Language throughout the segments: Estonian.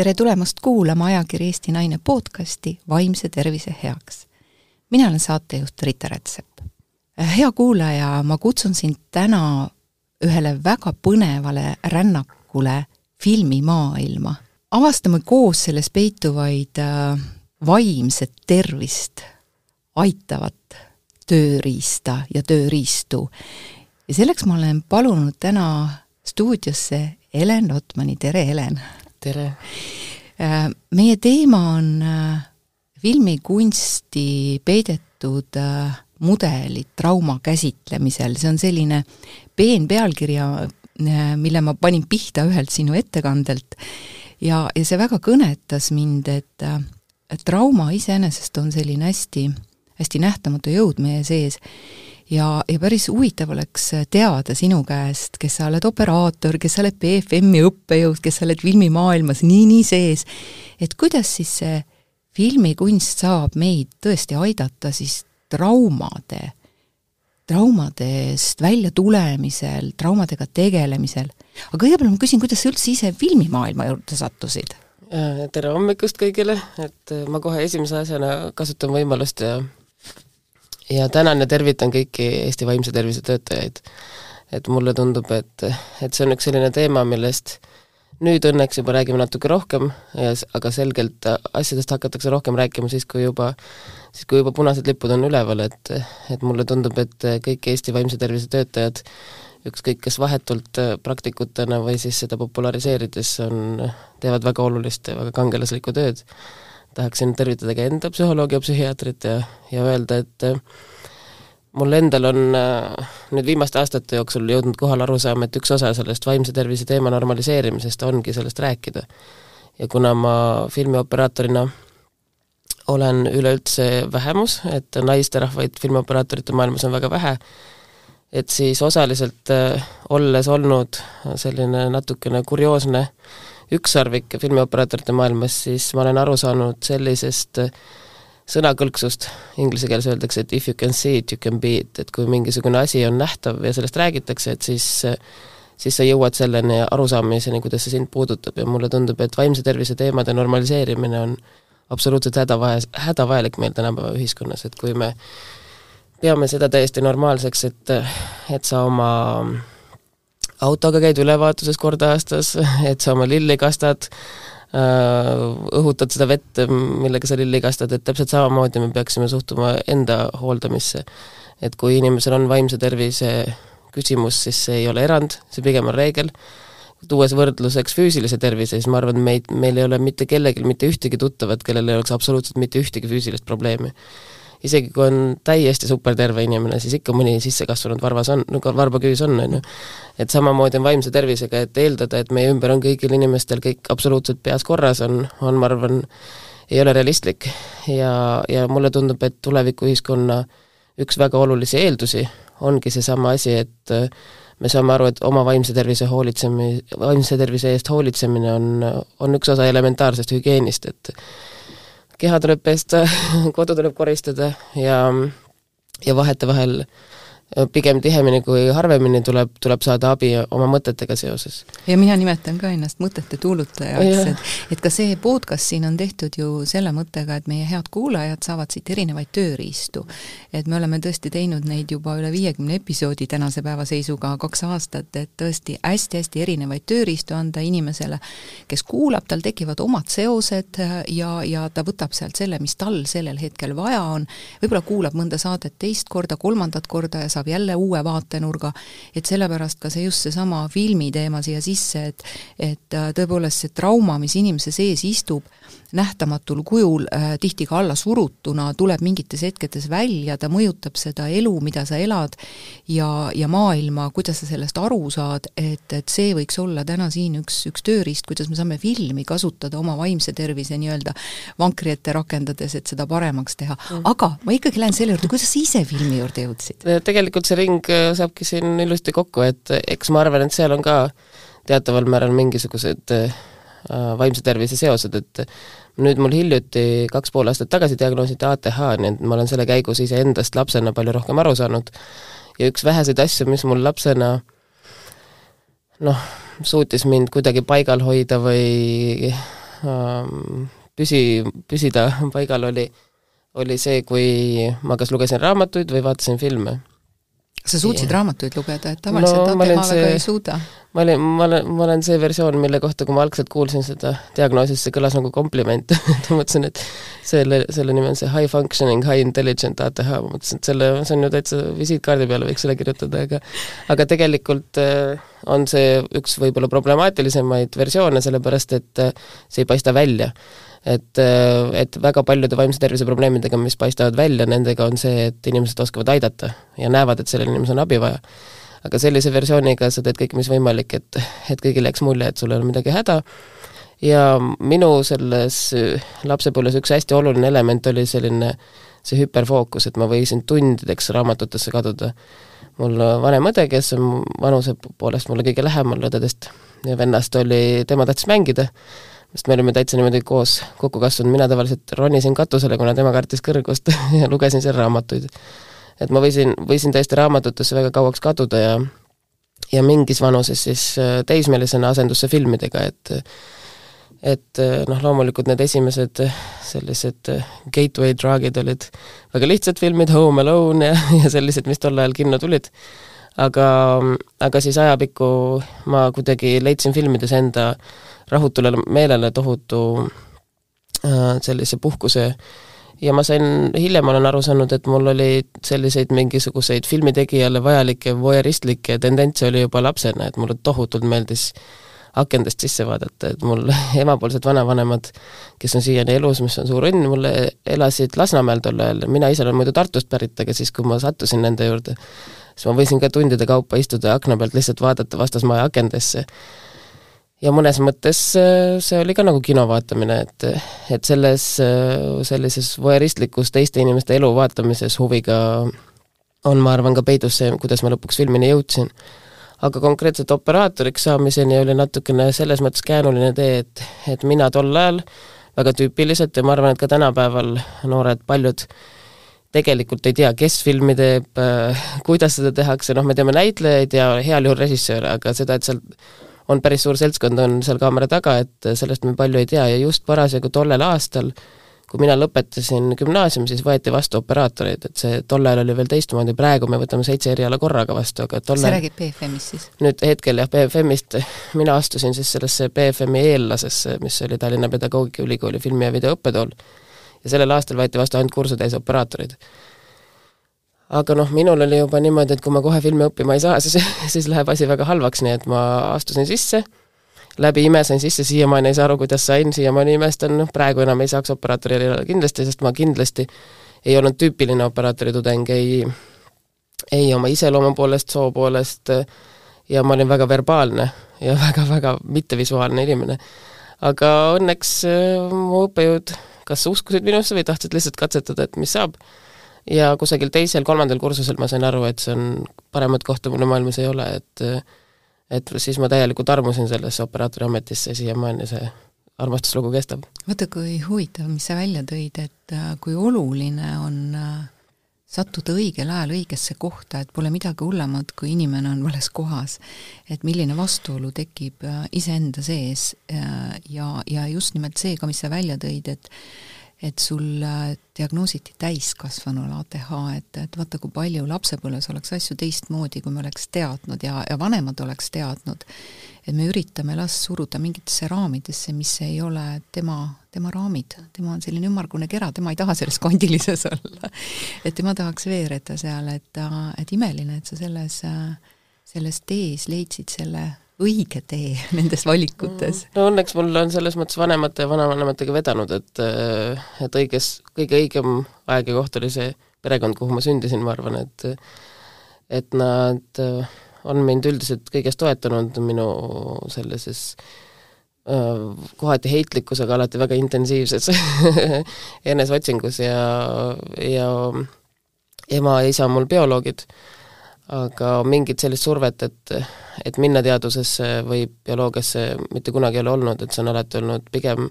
tere tulemast kuulama ajakiri Eesti Naine podcasti Vaimse tervise heaks. mina olen saatejuht Rita Rätsep. hea kuulaja, ma kutsun sind täna ühele väga põnevale rännakule filmimaailma. avastame koos selles peituvaid äh, vaimset tervist aitavat tööriista ja tööriistu. ja selleks ma olen palunud täna stuudiosse Helen Otmani, tere Helen! Tere! Äh, meie teema on äh, filmikunsti peidetud äh, mudelid trauma käsitlemisel, see on selline peen pealkirja, mille ma panin pihta ühelt sinu ettekandelt. Ja, ja see väga kõnetas mind, et, trauma iseenesest on selline hästi, hästi nähtamatu jõud meie sees ja, ja päris huvitav oleks teada sinu käest, kes sa oled operaator, kes sa oled BFM-i õppejõud, kes sa oled filmimaailmas nii-nii sees, et kuidas siis see filmikunst saab meid tõesti aidata siis traumade, traumadest väljatulemisel, traumadega tegelemisel. aga kõigepealt ma küsin, kuidas sa üldse ise filmimaailma juurde sattusid? Äh, tere hommikust kõigile, et äh, ma kohe esimese asjana kasutan võimalust ja ja tänan ja tervitan kõiki Eesti vaimse tervise töötajaid. et mulle tundub, et, et see on üks selline teema, millest nüüd õnneks juba räägime natuke rohkem, aga selgelt asjadest hakatakse rohkem rääkima siis, kui juba, siis kui juba punased lipud on üleval, et, et mulle tundub, et kõik Eesti vaimse tervise töötajad, ükskõik kas vahetult praktikutena või siis seda populariseerides on, teevad väga olulist ja väga kangelaslikku tööd tahaksin tervitada ka enda psühholoogi ja psühhiaatrit ja, ja öelda, et äh, mul endal on äh, nüüd viimaste aastate jooksul jõudnud kohale arusaam, et üks osa sellest vaimse tervise teema normaliseerimisest ongi sellest rääkida. ja kuna ma filmioperaatorina olen üleüldse vähemus, et naisterahvaid filmioperaatorite maailmas on väga vähe, et siis osaliselt äh, olles olnud selline natukene kurioosne äh, ükssarvik filmioperaatorite maailmas, siis ma olen aru saanud sellisest äh, sõnakõlksust, inglise keeles öeldakse, et if you can see it, you can be it, et kui mingisugune asi on nähtav ja sellest räägitakse, et siis äh, siis sa jõuad selleni arusaamiseni, kuidas see sind puudutab. Ja mulle tundub, et vaimse tervise teemade normaliseerimine on absoluutselt hädavaja, hädavajalik meil tänapäeva ühiskonnas, et kui me peame seda täiesti normaalseks, et et sa oma autoga käid ülevaatuses kord aastas, et sa oma lilli kastad, äh, õhutad seda vett, millega sa lilli kastad, et täpselt samamoodi me peaksime suhtuma enda hooldamisse. et kui inimesel on vaimse tervise küsimus, siis see ei ole erand, see pigem on reegel, tuues võrdluseks füüsilise tervise, siis ma arvan, meid, meil ei ole mitte kellelgi mitte ühtegi tuttavat, kellel ei oleks absoluutselt mitte ühtegi füüsilist probleemi isegi kui on täiesti superterve inimene, siis ikka mõni sissekasvanud varvas on, nagu varbaküüs on, on ju. et samamoodi on vaimse tervisega, et eeldada, et meie ümber on kõigil inimestel kõik absoluutselt peas korras, on, on, ma arvan, ei ole realistlik. ja, ja mulle tundub, et tulevikuühiskonna üks väga olulisi eeldusi ongi seesama asi, et äh, me saame aru, et oma vaimse tervise hoolitsemi-, vaimse tervise eest hoolitsemine on, on üks osa elementaarsest hügieenist, et keha tuleb pesta, kodu tuleb koristada ja ja vahetevahel pigem tihemini kui harvemini tuleb, tuleb saada abi oma mõtetega seoses. ja mina nimetan ka ennast mõtete tuulutajaks, et et ka see podcast siin on tehtud ju selle mõttega, et meie head kuulajad saavad siit erinevaid tööriistu. et me oleme tõesti teinud neid juba üle viiekümne episoodi tänase päeva seisuga kaks aastat, et tõesti hästi-hästi erinevaid tööriistu anda inimesele, kes kuulab, tal tekivad omad seosed ja, ja ta võtab sealt selle, mis tal sellel hetkel vaja on, võib-olla kuulab mõnda saadet teist korda, kolmandat korda ja saab saab jälle uue vaatenurga, et sellepärast ka see just seesama filmi teema siia sisse, et et äh, tõepoolest see trauma, mis inimese sees istub, nähtamatul kujul äh,, tihti ka alla surutuna, tuleb mingites hetkedes välja, ta mõjutab seda elu, mida sa elad, ja, ja maailma, kuidas sa sellest aru saad, et, et see võiks olla täna siin üks, üks tööriist, kuidas me saame filmi kasutada oma vaimse tervise nii-öelda vankri ette rakendades, et seda paremaks teha mm.. aga ma ikkagi lähen selle juurde, kuidas sa ise filmi juurde jõudsid? tegelikult tegelikult see ring äh, saabki siin ilusti kokku, et eks ma arvan, et seal on ka teataval määral mingisugused äh, vaimse tervise seosed, et nüüd mul hiljuti, kaks pool aastat tagasi diagnoositi ATH, nii et ma olen selle käigus iseendast lapsena palju rohkem aru saanud. Ja üks väheseid asju, mis mul lapsena noh, suutis mind kuidagi paigal hoida või ähm, püsi, püsida paigal, oli, oli see, kui ma kas lugesin raamatuid või vaatasin filme sa suutsid ja. raamatuid lugeda, et tavaliselt no, ATH väga ei suuda? ma olin, ma olen, ma olen see versioon, mille kohta, kui ma algselt kuulsin seda diagnoosi, siis see kõlas nagu kompliment ma mõtlesin, et selle, selle nimi on see high functioning, high intelligent ATH, ma mõtlesin, et selle, see on ju täitsa visiitkaardi peale võiks selle kirjutada, aga aga tegelikult äh, on see üks võib-olla problemaatilisemaid versioone, sellepärast et äh, see ei paista välja et, äh, et väga paljude vaimse tervise probleemidega, mis paistavad välja, nendega on see, et inimesed oskavad aidata ja näevad, et sellel inimesel on abi vaja. aga sellise versiooniga sa teed kõik, mis võimalik, et, et kõigile jääks mulje, et sul ei ole midagi häda, ja minu selles lapsepõlves üks hästi oluline element oli selline see hüperfookus, et ma võisin tundideks raamatutesse kaduda. mul vanem õde, kes on vanuse poolest mulle kõige lähemal õdedest ja vennast, oli, tema tahtis mängida sest me olime täitsa niimoodi koos kokku kasvanud, mina tavaliselt ronisin katusele, kuna tema kartis kõrgust ja lugesin seal raamatuid. et ma võisin, võisin tõesti raamatutesse väga kauaks kaduda ja ja mingis vanuses siis äh, teismelisena asendus see filmidega, et et äh, noh, loomulikult need esimesed äh, sellised gateway drug'id olid väga lihtsad filmid, Home Alone ja, ja sellised, mis tol ajal kinno tulid, aga, aga siis ajapikku ma kuidagi leidsin filmides enda rahutule meelele tohutu äh, sellise puhkuse. Ja ma sain, hiljem olen aru saanud, et mul oli selliseid mingisuguseid filmitegijale vajalikke voyeuristlikke tendentse oli juba lapsena, et mulle tohutult meeldis akendest sisse vaadata, et mul emapoolsed vanavanemad, kes on siiani elus, mis on suur õnn, mulle elasid Lasnamäel tol ajal, mina ise olen muidu Tartust pärit, aga siis, kui ma sattusin nende juurde, siis ma võisin ka tundide kaupa istuda akna pealt lihtsalt vaadata vastasmaja akendesse ja mõnes mõttes äh, see oli ka nagu kino vaatamine, et, et selles äh, sellises voyeuristlikus teiste inimeste elu vaatamises huviga on, ma arvan, ka peidus see, kuidas ma lõpuks filmini jõudsin. aga konkreetselt operaatoriks saamiseni oli natukene selles mõttes käänuline tee, et, et mina tol ajal väga tüüpiliselt ja ma arvan, et ka tänapäeval noored paljud tegelikult ei tea, kes filmi teeb, äh, kuidas seda tehakse, noh, me teame näitlejaid ja heal juhul režissööre, aga seda, et seal on päris suur seltskond, on seal kaamera taga, et sellest me palju ei tea ja just parasjagu tollel aastal, kui mina lõpetasin gümnaasiumi, siis võeti vastu operaatoreid, et see tol ajal oli veel teistmoodi, praegu me võtame seitse eriala korraga vastu, aga tollal sa räägid BFM-ist siis? nüüd hetkel jah, BFM-ist, mina astusin siis sellesse BFM-i eellasesse, mis oli Tallinna Pedagoogikaülikooli filmi- ja videoõppetool, ja sellel aastal võeti vastu ainult kursutäis operaatoreid aga noh, minul oli juba niimoodi, et kui ma kohe filmi õppima ei saa, siis, siis läheb asi väga halvaks, nii et ma astusin sisse, läbi ime sain sisse, siiamaani ei saa aru, kuidas sain, siiamaani imestan, noh praegu enam ei saaks operaatori erialale kindlasti, sest ma kindlasti ei olnud tüüpiline operaatori tudeng, ei ei oma iseloomu poolest, soo poolest ja ma olin väga verbaalne ja väga-väga mittevisuaalne inimene. aga õnneks äh, mu õppejõud kas uskusid minusse või tahtsid lihtsalt katsetada, et mis saab ja kusagil teisel-kolmandal kursusel ma sain aru, et see on, paremat kohta mul maailmas ei ole, et et siis ma täielikult armusin sellesse operaatori ametisse siiamaani see armastuslugu kestab. vaata, kui huvitav, mis sa välja tõid, et äh, kui oluline on äh, sattuda õigel ajal õigesse kohta, et pole midagi hullemat, kui inimene on vales kohas. et milline vastuolu tekib äh, iseenda sees ja, ja just nimelt see ka, mis sa välja tõid, et et sul äh, diagnoositi täiskasvanule ATH, et, et vaata, kui palju lapsepõlves oleks asju teistmoodi, kui me oleks teadnud ja, ja vanemad oleks teadnud, et me üritame last suruda mingitesse raamidesse, mis ei ole tema, tema raamid, tema on selline ümmargune kera, tema ei taha selles kandilises olla. et tema tahaks veereda seal, et ta, et imeline, et sa selles, selles tees leidsid selle õige tee nendes valikutes? no õnneks mul on selles mõttes vanemate ja vanavanematega vedanud, et et õiges, kõige õigem aeg ja koht oli see perekond, kuhu ma sündisin, ma arvan, et et nad on mind üldiselt kõiges toetanud minu sellises kohati heitlikus, aga alati väga intensiivses eneseotsingus ja, ja ema ja isa on mul bioloogid aga mingit sellist survet, et, et minna teadusesse või bioloogiasse mitte kunagi ei ole olnud, et see on alati olnud pigem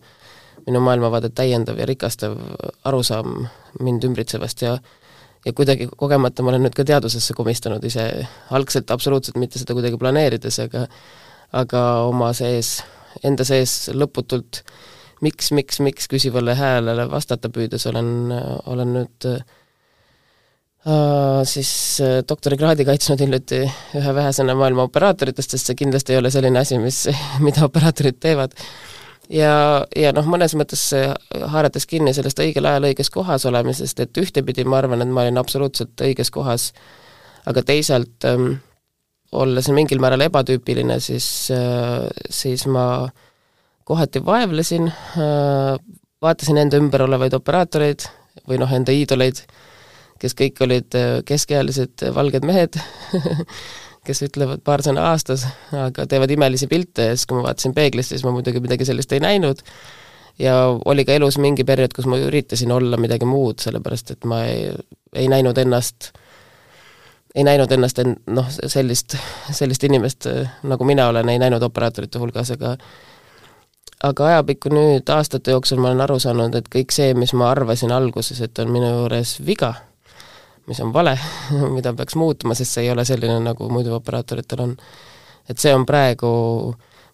minu maailmavaadet täiendav ja rikastav arusaam mind ümbritsevast ja ja kuidagi kogemata ma olen nüüd ka teadusesse komistanud ise, algselt absoluutselt mitte seda kuidagi planeerides, aga aga oma sees, enda sees lõputult miks, miks, miks küsivale häälele vastata püüdes olen, olen nüüd äh, siis äh, doktorikraadi kaitsnud hiljuti ühe vähesena maailma operaatoritest, sest see kindlasti ei ole selline asi, mis, mida operaatorid teevad. ja, ja noh, mõnes mõttes haarates kinni sellest õigel ajal õiges kohas olemisest, et ühtepidi ma arvan, et ma olin absoluutselt õiges kohas, aga teisalt ähm, olles mingil määral ebatüüpiline, siis, äh, siis ma kohati vaevlesin, äh, vaatasin enda ümber olevaid operaatoreid või noh, enda iidoleid, kes kõik olid äh, keskealised valged mehed kes ütlevad paar sõna aastas, aga teevad imelisi pilte ja siis, kui ma vaatasin peeglisse, siis ma muidugi midagi sellist ei näinud. Ja oli ka elus mingi periood, kus ma üritasin olla midagi muud, sellepärast et ma ei, ei näinud ennast, ei näinud ennast en-, noh, sellist, sellist inimest, nagu mina olen, ei näinud operaatorite hulgas, aga aga ajapikku nüüd aastate jooksul ma olen aru saanud, et kõik see, mis ma arvasin alguses, et on minu juures viga, mis on vale mida peaks muutma, sest see ei ole selline, nagu muidu operaatoritel on. et see on praegu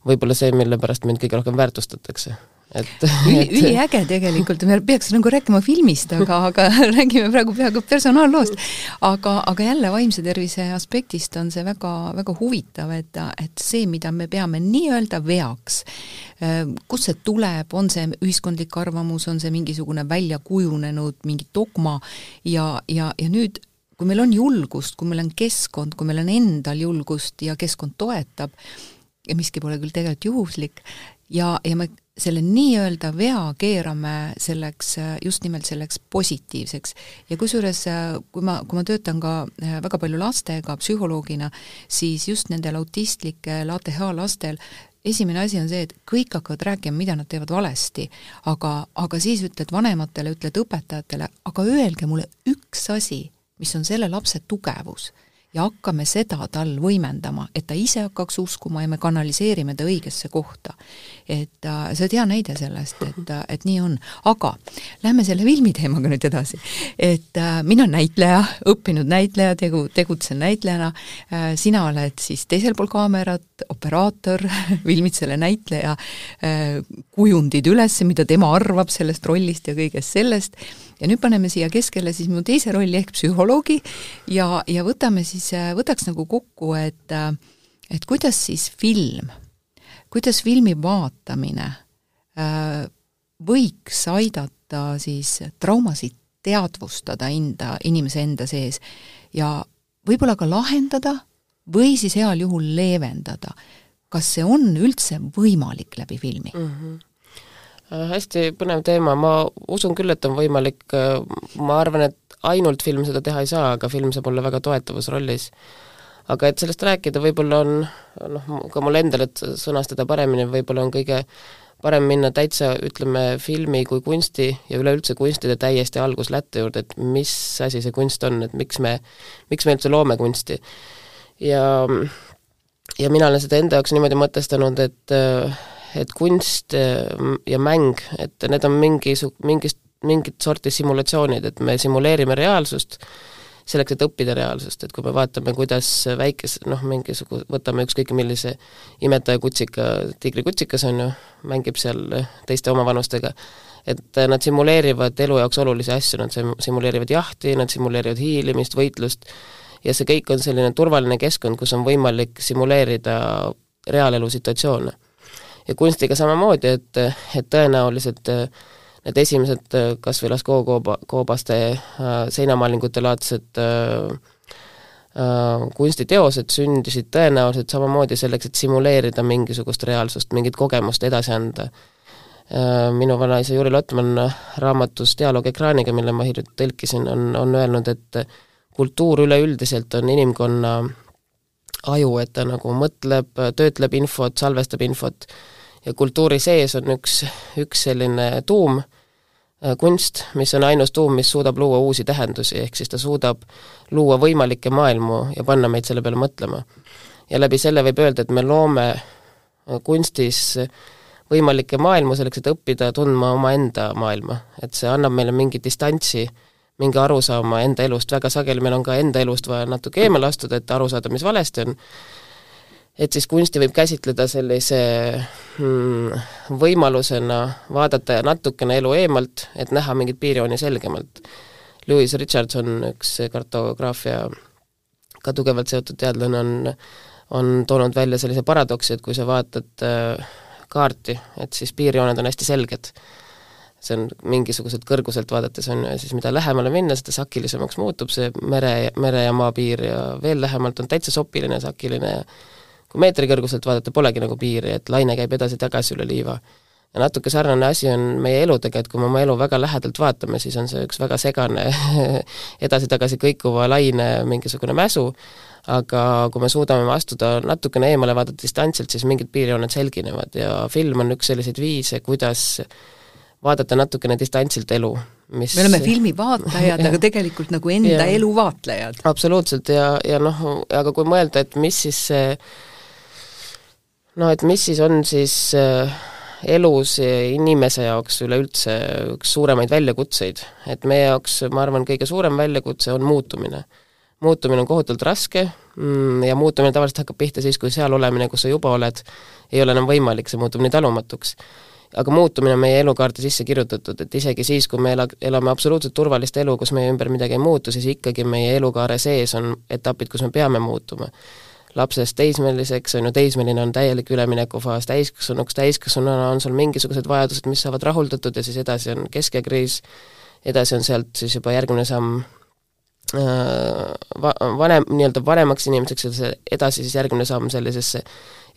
võib-olla see, mille pärast mind kõige rohkem väärtustatakse et Üli, üliäge tegelikult, me peaks nagu rääkima filmist, aga, aga räägime praegu peaaegu personaalloost. aga, aga jälle vaimse tervise aspektist on see väga, väga huvitav, et, et see, mida me peame nii-öelda veaks, kust see tuleb, on see ühiskondlik arvamus, on see mingisugune välja kujunenud mingi dogma ja, ja, ja nüüd kui meil on julgust, kui meil on keskkond, kui meil on endal julgust ja keskkond toetab, ja miski pole küll tegelikult juhuslik, ja, ja me selle nii-öelda vea keerame selleks, just nimelt selleks positiivseks. ja kusjuures, kui ma, kui ma töötan ka äh, väga palju lastega psühholoogina, siis just nendel autistlikel ATH lastel esimene asi on see, et kõik hakkavad rääkima, mida nad teevad valesti, aga, aga siis ütled vanematele, ütled õpetajatele, aga öelge mulle üks asi, mis on selle lapse tugevus ja hakkame seda tal võimendama, et ta ise hakkaks uskuma ja me kanaliseerime ta õigesse kohta. et äh, see on hea näide sellest, et, äh, et nii on. aga lähme selle filmi teemaga nüüd edasi. et äh, mina olen näitleja, õppinud näitleja, tegu, tegutsen näitlejana äh,, sina oled siis teisel pool kaamerat, operaator filmid selle näitleja äh, kujundid üles, mida tema arvab sellest rollist ja kõigest sellest ja nüüd paneme siia keskele siis mu teise rolli ehk psühholoogi ja, ja võtame siis, võtaks nagu kokku, et et kuidas siis film, kuidas filmi vaatamine äh, võiks aidata siis traumasid teadvustada enda, inimese enda sees ja võib-olla ka lahendada või siis heal juhul leevendada. kas see on üldse võimalik läbi filmi mm? -hmm Äh, hästi põnev teema, ma usun küll, et on võimalik, äh, ma arvan, et ainult film seda teha ei saa, aga film saab olla väga toetavas rollis. aga et sellest rääkida, võib-olla on noh, ka mul endal, et sõnastada paremini, võib-olla on kõige parem minna täitsa, ütleme, filmi kui kunsti ja üleüldse kunstide täiesti alguslätte juurde, et mis asi see kunst on, et miks me, miks me üldse loome kunsti. ja ja mina olen seda enda jaoks niimoodi mõtestanud, et äh, et kunst äh, ja mäng, et need on mingisu-, mingist, mingit sorti simulatsioonid, et me simuleerime reaalsust selleks, et õppida reaalsust, et kui me vaatame, kuidas väikes, noh, mingisugu-, võtame ükskõik millise imetaja kutsika, tiigrikutsikas on ju, mängib seal teiste omavanustega, et nad simuleerivad elu jaoks olulisi asju, nad simuleerivad jahti, nad simuleerivad hiilimist, võitlust, ja see kõik on selline turvaline keskkond, kus on võimalik simuleerida reaalelu situatsioone ja kunstiga samamoodi, et, et tõenäoliselt äh, need esimesed äh, kas või Lascaux kooba, koobaste äh, seinamaalingute laadsed kunstiteosed sündisid tõenäoliselt samamoodi selleks, et simuleerida mingisugust reaalsust, mingit kogemust edasi anda. Minu vanaisa Juri Lotman raamatus Dialoog ekraaniga, mille ma hiljuti tõlkisin, on, on öelnud, et kultuur üleüldiselt on inimkonna aju, et ta nagu mõtleb, töötleb infot, salvestab infot ja kultuuri sees on üks, üks selline tuum, äh, kunst, mis on ainus tuum, mis suudab luua uusi tähendusi, ehk siis ta suudab luua võimalikke maailmu ja panna meid selle peale mõtlema. ja läbi selle võib öelda, et me loome äh, kunstis võimalikke maailmu selleks, et õppida tundma omaenda maailma, et see annab meile mingi distantsi, mingi arusaama enda elust, väga sageli meil on ka enda elust vaja natuke eemale astuda, et aru saada, mis valesti on, et siis kunsti võib käsitleda sellise hmm, võimalusena vaadata natukene elu eemalt, et näha mingit piirjooni selgemalt. Lewis Richardson, üks kartograafia ka tugevalt seotud teadlane, on, on toonud välja sellise paradoksi, et kui sa vaatad äh, kaarti, et siis piirjooned on hästi selged see on mingisugused kõrguselt vaadates on siis mida lähemale minna, seda sakilisemaks muutub see mere, mere ja maapiir ja veel lähemalt on täitsa sopiline sakiline ja kui meetri kõrguselt vaadata, polegi nagu piiri, et laine käib edasi-tagasi üle liiva. ja natuke sarnane asi on meie eludega, et kui me oma elu väga lähedalt vaatame, siis on see üks väga segane edasi-tagasi kõikuva laine mingisugune mäsu, aga kui me suudame astuda natukene eemale, vaadata distantsilt, siis mingid piirjooned selginevad ja film on üks selliseid viise, kuidas vaadata natukene distantsilt elu, mis me oleme filmi vaatajad aga tegelikult nagu enda ja, elu vaatlejad. absoluutselt ja, ja noh, aga kui mõelda, et mis siis see no et mis siis on siis äh, elus inimese jaoks üleüldse üks suuremaid väljakutseid, et meie jaoks, ma arvan, kõige suurem väljakutse on muutumine. Muutumine on kohutavalt raske mm, ja muutumine tavaliselt hakkab pihta siis, kui seal olemine, kus sa juba oled, ei ole enam võimalik, see muutub nii talumatuks aga muutumine on meie elukaarte sisse kirjutatud, et isegi siis, kui me ela, elame absoluutselt turvalist elu, kus meie ümber midagi ei muutu, siis ikkagi meie elukaare sees on etapid, kus me peame muutuma. lapsest teismeliseks, on ju, teismeline on täielik üleminekufaas, täiskasvanuks, täiskasvanuna on sul mingisugused vajadused, mis saavad rahuldatud ja siis edasi on keskeakriis, edasi on sealt siis juba järgmine samm va-, vanem, nii-öelda vanemaks inimeseks ja see edasi siis järgmine samm sellisesse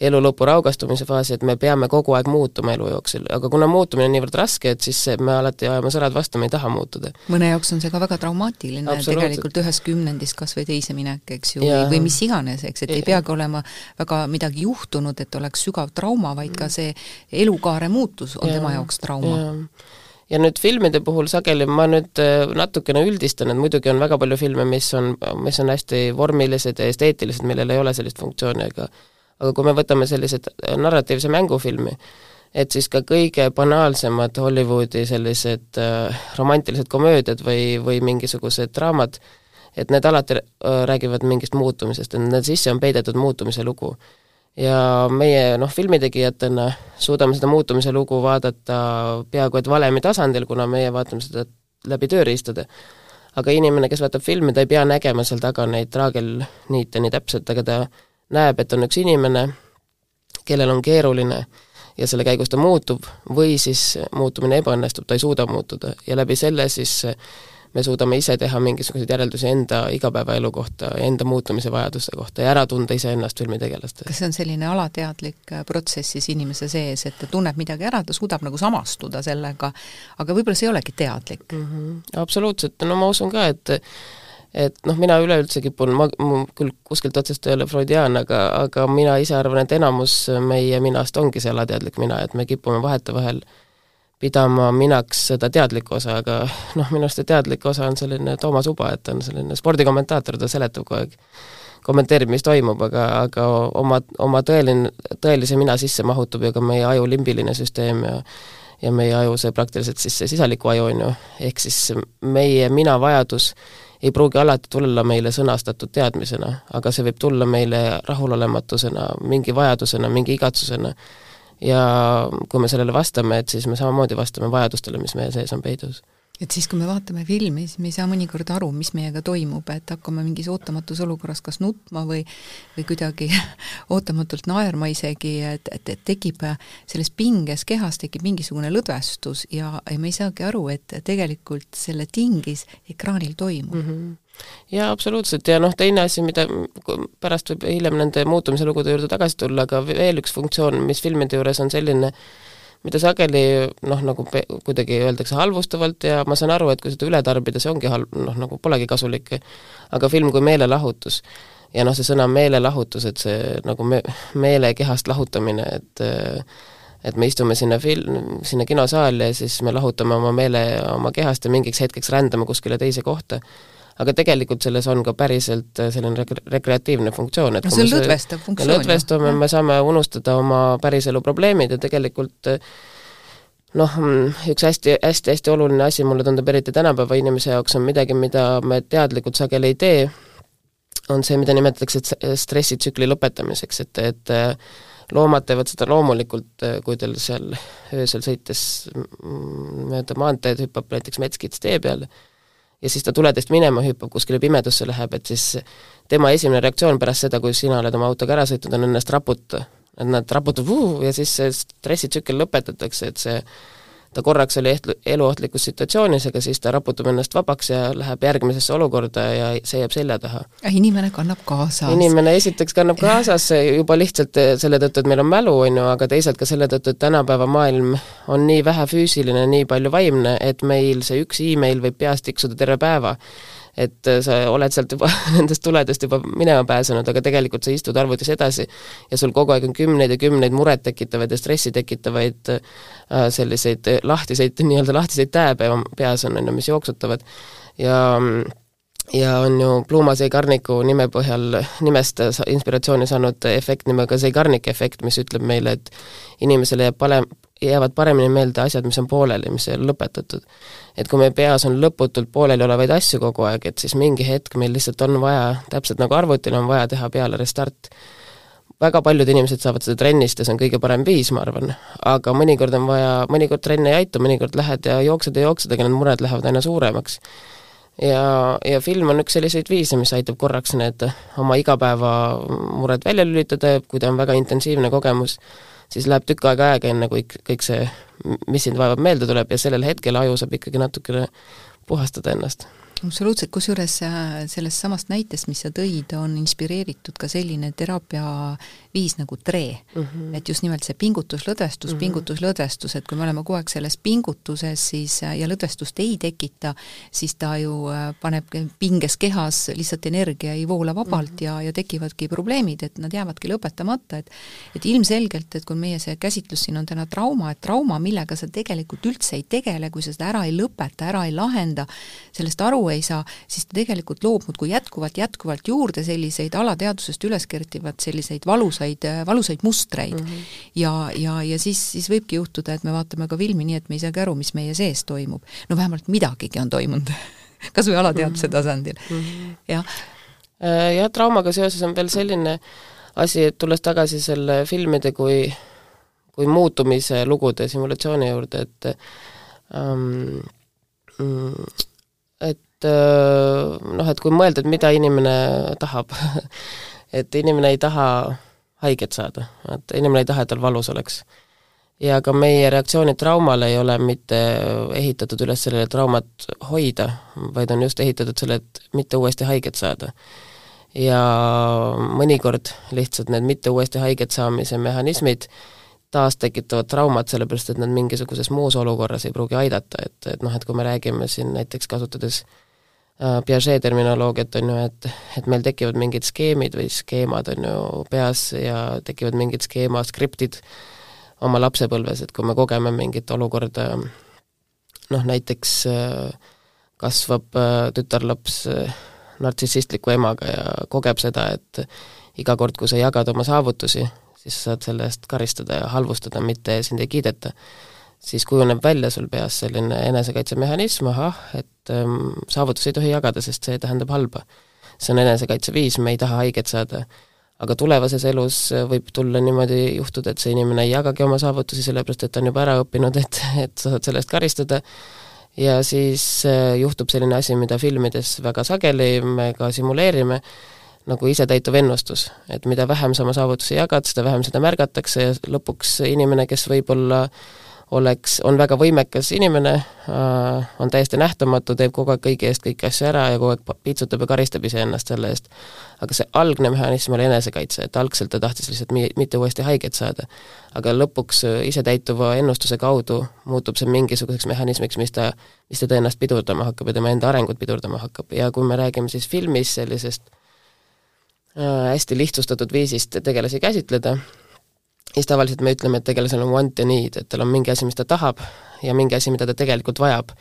elu lõpu raugastumise faasi, et me peame kogu aeg muutuma elu jooksul, aga kuna muutumine on niivõrd raske, et siis me alati ajame sõrad vastu, me ei taha muutuda. mõne jaoks on see ka väga traumaatiline, tegelikult ühest kümnendist kas või teise minek, eks ju, või, või mis iganes, eks, et ei peagi olema väga midagi juhtunud, et oleks sügav trauma, vaid ka see elukaare muutus on ja, tema jaoks trauma. Ja nüüd filmide puhul sageli ma nüüd äh, natukene üldistan, et muidugi on väga palju filme, mis on, mis on hästi vormilised ja esteetilised, millel ei ole sellist funktsiooni, aga aga kui me võtame sellised äh, narratiivse mängufilmi, et siis ka kõige banaalsemad Hollywoodi sellised äh, romantilised komöödiad või, või mingisugused draamad, et need alati äh, räägivad mingist muutumisest, et nende sisse on peidetud muutumise lugu. Ja meie noh, filmitegijatena suudame seda muutumise lugu vaadata peaaegu et valemi tasandil, kuna meie vaatame seda läbi tööriistade. aga inimene, kes vaatab filmi, ta ei pea nägema seal taga neid traagelniite nii täpselt, aga ta näeb, et on üks inimene, kellel on keeruline ja selle käigus ta muutub, või siis muutumine ebaõnnestub, ta ei suuda muutuda ja läbi selle siis me suudame ise teha mingisuguseid järeldusi enda igapäevaelu kohta, enda muutumise vajaduste kohta ja ära tunda iseennast filmitegelastest. kas see on selline alateadlik äh, protsess siis inimese sees, et ta tunneb midagi ära, ta suudab nagu samastuda sellega, aga võib-olla see ei olegi teadlik mm? -hmm. absoluutselt, no ma usun ka, et et noh, mina üleüldse kipun, ma, ma küll kuskilt otsast ei ole freudiaan, aga, aga mina ise arvan, et enamus meie minast ongi see alateadlik mina, et me kipume vahetevahel pidama minaks seda teadlikku osa, aga noh, minu arust see teadlik osa on selline Toomas Uba, et ta on selline spordikommentaator, ta seletab kogu aeg, kommenteerib, mis toimub, aga, aga oma, oma tõeline, tõelise mina sisse mahutub ju ka meie aju limbiline süsteem ja ja meie aju, see praktiliselt siis see sisaliku aju, on ju, ehk siis meie mina vajadus ei pruugi alati tulla meile sõnastatud teadmisena, aga see võib tulla meile rahulolematusena, mingi vajadusena, mingi igatsusena. Ja kui me sellele vastame, et siis me samamoodi vastame vajadustele, mis meie sees on peidus et siis, kui me vaatame filmi, siis me ei saa mõnikord aru, mis meiega toimub, et hakkame mingis ootamatus olukorras kas nutma või või kuidagi ootamatult naerma isegi, et, et, et tekib selles pinges kehas tekib mingisugune lõdvestus ja, ja me ei saagi aru, et tegelikult selle tingis ekraanil toimub mm. -hmm jaa, absoluutselt, ja noh, teine asi, mida pärast võib hiljem nende muutumise lugude juurde tagasi tulla, aga veel üks funktsioon, mis filmide juures on selline, mida sageli noh, nagu kuidagi öeldakse halvustavalt ja ma saan aru, et kui seda üle tarbida, see ongi halb, noh nagu polegi kasulik, aga film kui meelelahutus. ja noh, see sõna meelelahutus, et see nagu me-, meele kehast lahutamine, et et me istume sinna fil-, sinna kinosaali ja siis me lahutame oma meele oma kehast ja mingiks hetkeks rändame kuskile teise kohta aga tegelikult selles on ka päriselt äh, selline rek-, rekreatiivne funktsioon, et no see on lõdvestav funktsioon. lõdvestume, me saame unustada oma päriselu probleemid ja tegelikult äh, noh, mm, üks hästi, hästi, hästi oluline asi, mulle tundub eriti tänapäeva inimese jaoks, on midagi, mida me teadlikult sageli ei tee, on see, mida nimetatakse stressitsükli lõpetamiseks, et, et loomad teevad seda loomulikult, kui teil seal öösel sõites mööda maanteed hüppab näiteks metskits tee peal ja siis ta tuledest minema hüppab, kuskile pimedusse läheb, et siis tema esimene reaktsioon pärast seda, kui sina oled oma autoga ära sõitnud, on ennast raputada. et nad raputavad ja siis see stressitsükkel lõpetatakse, et see ta korraks oli eht-, eluohtlikus situatsioonis, aga siis ta raputab ennast vabaks ja läheb järgmisesse olukorda ja see jääb selja taha. inimene kannab kaasas. inimene esiteks kannab kaasas juba lihtsalt selle tõttu, et meil on mälu, on ju, aga teisalt ka selle tõttu, et tänapäeva maailm on nii vähe füüsiline, nii palju vaimne, et meil see üks email võib peast tiksuda terve päeva et äh, sa oled sealt juba nendest tuledest juba minema pääsenud, aga tegelikult sa istud arvutis edasi ja sul kogu aeg on kümneid ja kümneid murettekitavaid ja stressi tekitavaid äh, selliseid lahtiseid, nii-öelda lahtiseid tääbe peas on, on ju, mis jooksutavad. Ja ja on ju Bluma Zeigarniku nime põhjal, nimest inspiratsiooni saanud efekt nimega Zeigarnik efekt, mis ütleb meile, et inimesele jääb pale, jäävad paremini meelde asjad, mis on pooleli, mis ei ole lõpetatud. et kui meie peas on lõputult pooleliolevaid asju kogu aeg, et siis mingi hetk meil lihtsalt on vaja, täpselt nagu arvutil on vaja teha peale restart. väga paljud inimesed saavad seda trennist ja see on kõige parem viis, ma arvan, aga mõnikord on vaja, mõnikord trenn ei aita, mõnikord lähed ja jooksed ja jooksed, aga need mured lähevad aina suuremaks. ja, ja film on üks selliseid viise, mis aitab korraks need oma igapäevamured välja lülitada, kui ta on väga intensiivne kogemus siis läheb tükk aega aega, enne kui kõik see, mis sind vaevab, meelde tuleb ja sellel hetkel aju saab ikkagi natukene puhastada ennast absoluutselt, kusjuures äh, sellest samast näitest, mis sa tõid, on inspireeritud ka selline teraapia viis nagu tree mm. -hmm. et just nimelt see pingutuslõdvestus mm, -hmm. pingutuslõdvestus, et kui me oleme kogu aeg selles pingutuses, siis äh, ja lõdvestust ei tekita, siis ta ju äh, paneb pinges kehas lihtsalt energia ei voola vabalt mm -hmm. ja, ja tekivadki probleemid, et nad jäävadki lõpetamata, et et ilmselgelt, et kui meie see käsitlus siin on täna trauma, et trauma, millega sa tegelikult üldse ei tegele, kui sa seda ära ei lõpeta, ära ei lahenda, sellest aru ei saa, siis ta tegelikult loob muudkui jätkuvalt, jätkuvalt juurde selliseid alateadvusest üles kertivad selliseid valusaid, valusaid mustreid mm. -hmm. ja, ja, ja siis, siis võibki juhtuda, et me vaatame ka filmi nii, et me ei saagi aru, mis meie sees toimub. no vähemalt midagigi on toimunud kas või alateadvuse -hmm. tasandil mm, -hmm. jah. Jah, traumaga seoses on veel selline asi, et tulles tagasi selle filmide kui kui muutumise lugude simulatsiooni juurde, et ähm, mm, et noh, et kui mõelda, et mida inimene tahab et inimene ei taha haiget saada, et inimene ei taha, et tal valus oleks. ja ka meie reaktsioonid traumale ei ole mitte ehitatud üles sellele traumat hoida, vaid on just ehitatud selle, et mitte uuesti haiget saada. ja mõnikord lihtsalt need mitte uuesti haiget saamise mehhanismid taastekitavad traumat, sellepärast et nad mingisuguses muus olukorras ei pruugi aidata, et, et noh, et kui me räägime siin näiteks kasutades äh, Äh, Piaget terminoloogiat, on ju, et, et meil tekivad mingid skeemid või skeemad, on ju, peas ja tekivad mingid skeema skriptid oma lapsepõlves, et kui me kogeme mingit olukorda, noh näiteks äh, kasvab äh, tütarlaps nartsissistliku emaga ja kogeb seda, et iga kord, kui sa jagad oma saavutusi, siis saad selle eest karistada ja halvustada, mitte sind ei kiideta siis kujuneb välja sul peas selline enesekaitsemehhanism, ahah, et ähm, saavutusi ei tohi jagada, sest see tähendab halba. see on enesekaitseviis, me ei taha haiget saada. aga tulevases elus võib tulla niimoodi juhtuda, et see inimene ei jagagi oma saavutusi, sellepärast et ta on juba ära õppinud, et, et sa saad selle eest karistada, ja siis äh, juhtub selline asi, mida filmides väga sageli me ka simuleerime, nagu isetäituv ennustus, et mida vähem sa oma saavutusi jagad, seda vähem seda märgatakse ja lõpuks inimene, kes võib-olla äh, oleks, on väga võimekas inimene äh,, on täiesti nähtamatu, teeb kogu aeg kõigi eest kõiki asju ära ja kogu aeg piitsutab ja karistab iseennast selle eest. aga see algne mehhanism oli enesekaitse, et algselt ta tahtis lihtsalt mi-, mitte uuesti haiget saada. aga lõpuks äh, isetäituva ennustuse kaudu muutub see mingisuguseks mehhanismiks, mis ta, mis teda ennast pidurdama hakkab ja tema enda arengut pidurdama hakkab ja kui me räägime siis filmis sellisest äh, hästi lihtsustatud viisist tegelasi käsitleda, siis tavaliselt me ütleme, et tegelasel on want ja need, et tal on mingi asi, mis ta tahab ja mingi asi, mida ta tegelikult vajab.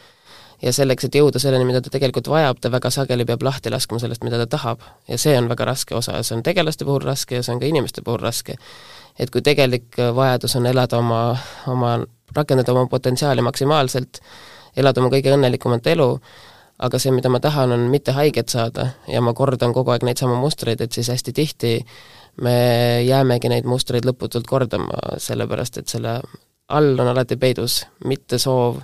ja selleks, et jõuda selleni, mida ta tegelikult vajab, ta väga sageli peab lahti laskma sellest, mida ta tahab. ja see on väga raske osa ja see on tegelaste puhul raske ja see on ka inimeste puhul raske. et kui tegelik vajadus on elada oma, oma, rakendada oma potentsiaali maksimaalselt, elada oma kõige õnnelikumat elu, aga see, mida ma tahan, on mitte haiget saada ja ma kordan kogu aeg neid samu mustreid, et siis hästi tihti me jäämegi neid mustreid lõputult kordama, sellepärast et selle all on alati peidus mitte soov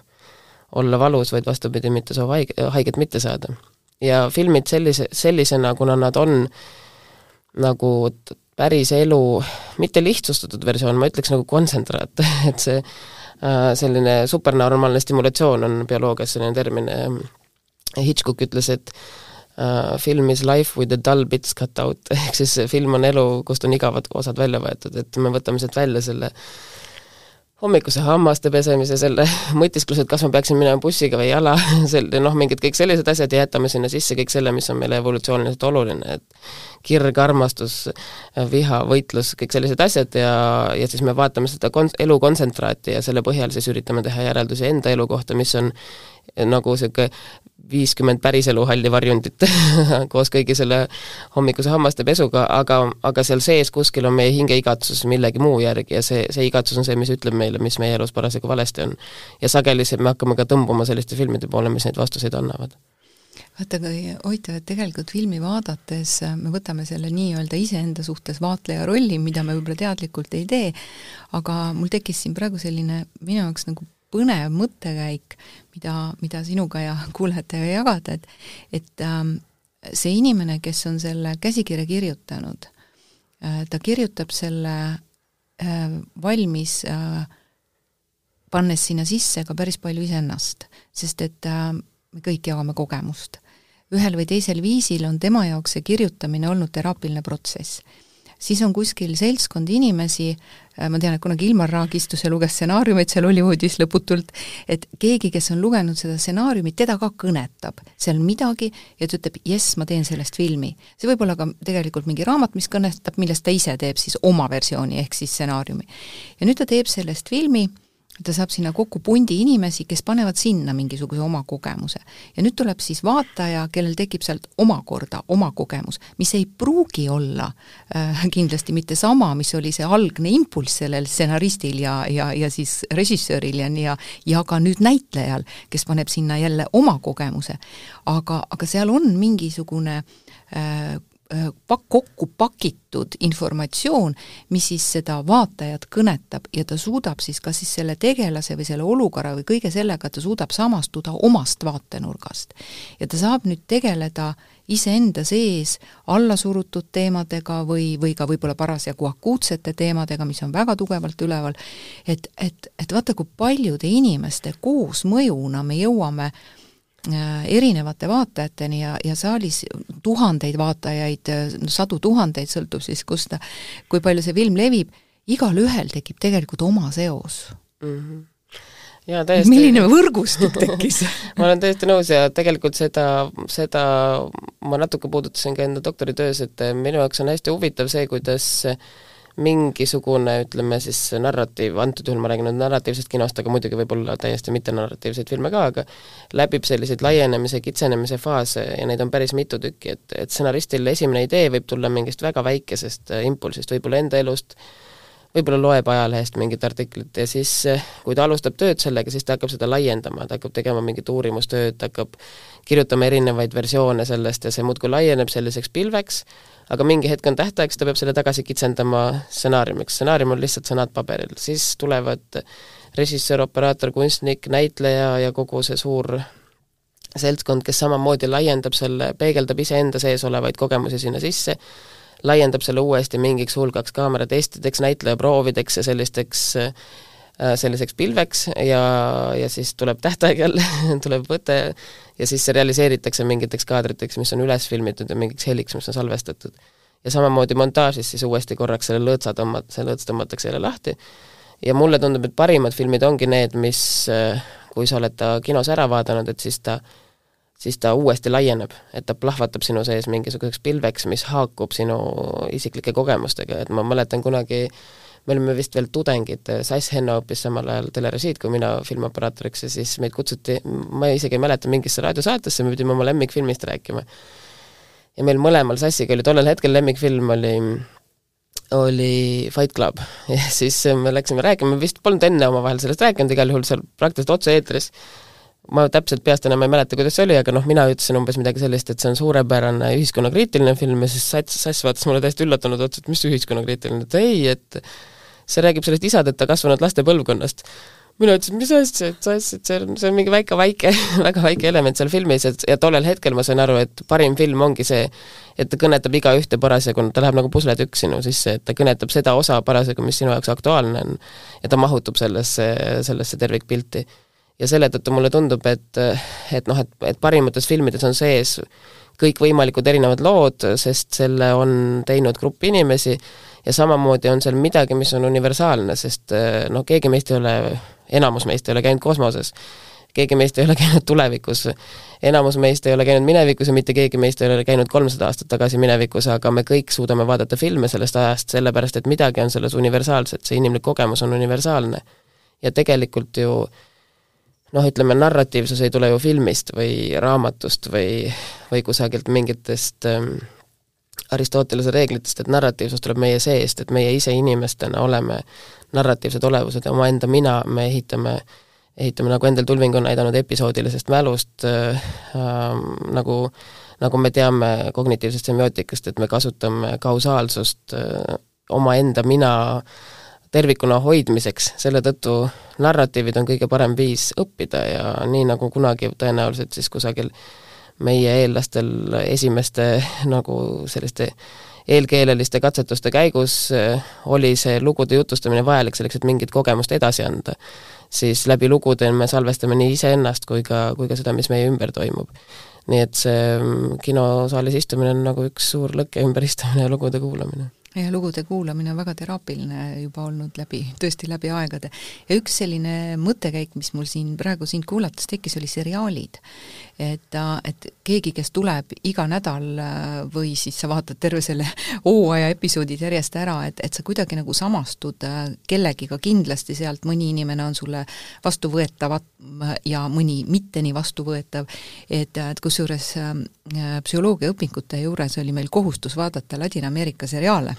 olla valus, vaid vastupidi, mitte soov haige, haiget mitte saada. ja filmid sellise, sellisena, kuna nad on nagu päris elu, mitte lihtsustatud versioon, ma ütleks nagu kontsentraat et see äh, selline supernormaalne stimulatsioon on bioloogias selline termin, Hitchcock ütles, et film is life with the dull bits cut out, ehk siis film on elu, kust on igavad osad välja võetud, et me võtame sealt välja selle hommikuse hammaste pesemise, selle mõtiskluse, et kas ma peaksin minema bussiga või jala, selle noh, mingid kõik sellised asjad ja jätame sinna sisse kõik selle, mis on meile evolutsiooniliselt oluline, et kirg, armastus, viha, võitlus, kõik sellised asjad ja, ja siis me vaatame seda kon-, elu kontsentraati ja selle põhjal siis üritame teha järeldusi enda elu kohta, mis on nagu niisugune viiskümmend päriselu halli varjundit koos kõigi selle hommikuse hammaste pesuga, aga, aga seal sees kuskil on meie hinge igatsus millegi muu järgi ja see, see igatsus on see, mis ütleb meile, mis meie elus parasjagu valesti on. ja sageli me hakkame ka tõmbuma selliste filmide poole, mis neid vastuseid annavad vaata, kui huvitav, et tegelikult filmi vaadates me võtame selle nii-öelda iseenda suhtes vaatleja rolli, mida me võib-olla teadlikult ei tee, aga mul tekkis siin praegu selline minu jaoks nagu põnev mõttekäik, mida, mida sinuga ja kuulajatega jagada, et et ähm, see inimene, kes on selle käsikirja kirjutanud äh,, ta kirjutab selle äh, valmis äh, pannes sinna sisse ka päris palju iseennast, sest et äh, me kõik jagame kogemust. ühel või teisel viisil on tema jaoks see kirjutamine olnud teraapiline protsess siis on kuskil seltskond inimesi, äh, ma tean, et kunagi Ilmar Raag istus ja luges stsenaariumeid seal Hollywoodis lõputult, et keegi, kes on lugenud seda stsenaariumit, teda ka kõnetab seal midagi ja ta ütleb, jess, ma teen sellest filmi. see võib olla ka tegelikult mingi raamat, mis kõnetab, millest ta ise teeb siis oma versiooni ehk siis stsenaariumi. ja nüüd ta teeb sellest filmi ta saab sinna kokku pundi inimesi, kes panevad sinna mingisuguse oma kogemuse. ja nüüd tuleb siis vaataja, kellel tekib sealt omakorda oma kogemus, mis ei pruugi olla äh, kindlasti mitte sama, mis oli see algne impulss sellel stsenaristil ja, ja, ja siis režissööril ja nii ja ja ka nüüd näitlejal, kes paneb sinna jälle oma kogemuse. aga, aga seal on mingisugune äh, pak-, kokku pakitud informatsioon, mis siis seda vaatajat kõnetab ja ta suudab siis kas siis selle tegelase või selle olukorra või kõige sellega, ta suudab samastuda omast vaatenurgast. ja ta saab nüüd tegeleda iseenda sees allasurutud teemadega või, või ka võib-olla parasjagu akuutsete teemadega, mis on väga tugevalt üleval, et, et, et vaata, kui paljude inimeste koosmõjuna me jõuame äh, Äh, erinevate vaatajateni ja, ja saalis tuhandeid vaatajaid, sadu tuhandeid, sõltub siis kust ta, kui palju see film levib, igalühel tekib tegelikult oma seos mm. -hmm jaa, täiesti milline võrgustik tekkis ma olen täiesti nõus ja tegelikult seda, seda ma natuke puudutasin ka enda doktoritöös, et minu jaoks on hästi huvitav see, kuidas äh, mingisugune, ütleme siis narratiiv, antud juhul ma räägin nüüd narratiivsest kinost, aga muidugi võib olla täiesti mittenarratiivseid filme ka, aga läbib selliseid laienemise, kitsenemise faase ja neid on päris mitu tükki, et, et stsenaristil esimene idee võib tulla mingist väga väikesest äh, impulsist, võib-olla enda elust, võib-olla loeb ajalehest mingit artiklit ja siis, äh, kui ta alustab tööd sellega, siis ta hakkab seda laiendama, ta hakkab tegema mingit uurimustööd, hakkab kirjutama erinevaid versioone sellest ja see muudkui laieneb selliseks pilveks, aga mingi hetk on tähtaeg, siis ta peab selle tagasi kitsendama stsenaariumiks, stsenaarium on lihtsalt sõnad paberil, siis tulevad režissöör, operaator, kunstnik, näitleja ja kogu see suur seltskond, kes samamoodi laiendab selle, peegeldab iseenda sees olevaid kogemusi sinna sisse, laiendab selle uuesti mingiks hulgaks kaameratestideks, näitlejaproovideks ja sellisteks äh, selliseks pilveks ja, ja siis tuleb tähtaeg jälle tuleb võte ja siis see realiseeritakse mingiteks kaadriteks, mis on üles filmitud ja mingiks heliks, mis on salvestatud. ja samamoodi montaažis siis uuesti korraks selle lõõtsa tõmmat-, see lõõts tõmmatakse jälle lahti ja mulle tundub, et parimad filmid ongi need, mis kui sa oled ta kinos ära vaadanud, et siis ta siis ta uuesti laieneb, et ta plahvatab sinu sees mingisuguseks pilveks, mis haakub sinu isiklike kogemustega, et ma mäletan kunagi äh, me olime vist veel tudengid, Sass Henno õppis samal ajal telerežiid kui mina filmioperaatoriks ja siis meid kutsuti, ma isegi ei mäleta, mingisse raadiosaatesse, me pidime oma lemmikfilmist rääkima. ja meil mõlemal Sassiga oli tollel hetkel lemmikfilm oli oli Fight Club. Ja siis me läksime rääkima, vist polnud enne omavahel sellest rääkinud, igal juhul seal praktiliselt otse-eetris ma täpselt peast enam ei mäleta, kuidas see oli, aga noh, mina ütlesin umbes midagi sellist, et see on suurepärane ühiskonnakriitiline film ja siis Sats, Sass vaatas mulle täiesti üllatunud otsa, et mis ühiskonnakriitiline, et ei, et see räägib sellest isadeta kasvanud laste põlvkonnast mina ütlesin, mis asja, et sa et see on, see on mingi väike, väike, väga väike element seal filmis, et ja tollel hetkel ma sain aru, et parim film ongi see, et ta kõnetab igaühte parasjagu, ta läheb nagu pusletükk sinu sisse, et ta kõnetab seda osa parasjagu, mis sinu jaoks aktuaalne on. ja ta mahutub sellesse, sellesse tervikpilti. ja selle tõttu mulle tundub, et, et noh, et, et parimates filmides on sees kõikvõimalikud erinevad lood, sest selle on teinud grupp inimesi ja samamoodi on seal midagi, mis on universaalne, sest noh, keegi meist ei ole enamus meist ei ole käinud kosmoses, keegi meist ei ole käinud tulevikus, enamus meist ei ole käinud minevikus ja mitte keegi meist ei ole käinud kolmsada aastat tagasi minevikus, aga me kõik suudame vaadata filme sellest ajast, sellepärast et midagi on selles universaalset, see inimlik kogemus on universaalne. ja tegelikult ju noh, ütleme, narratiivsus ei tule ju filmist või raamatust või, või kusagilt mingitest ähm, Aristotelese reeglitest, et narratiivsus tuleb meie seest, et meie ise inimestena oleme narratiivsed olevused ja omaenda mina me ehitame, ehitame, nagu Endel Tulving on näidanud episoodilisest mälust äh,, äh, nagu nagu me teame kognitiivsest semiootikast, et me kasutame kausaalsust äh, omaenda mina tervikuna hoidmiseks, selle tõttu narratiivid on kõige parem viis õppida ja nii, nagu kunagi tõenäoliselt siis kusagil meie eellastel esimeste nagu selliste eelkeeleliste katsetuste käigus äh, oli see lugude jutustamine vajalik selleks, et mingit kogemust edasi anda, siis läbi lugude me salvestame nii iseennast kui ka, kui ka seda, mis meie ümber toimub. nii et see mm, kinosaalis istumine on nagu üks suur lõkke ümberistumine ja lugude kuulamine ja lugude kuulamine on väga teraapiline juba olnud läbi, tõesti läbi aegade. ja üks selline mõttekäik, mis mul siin praegu sind kuulates tekkis, oli seriaalid. et, et keegi, kes tuleb iga nädal või siis sa vaatad terve selle hooaja episoodid järjest ära, et, et sa kuidagi nagu samastud kellegiga kindlasti sealt, mõni inimene on sulle vastuvõetav ja mõni mitte nii vastuvõetav, et, et kusjuures äh, psühholoogiaõpingute juures oli meil kohustus vaadata Ladina-Ameerika seriaale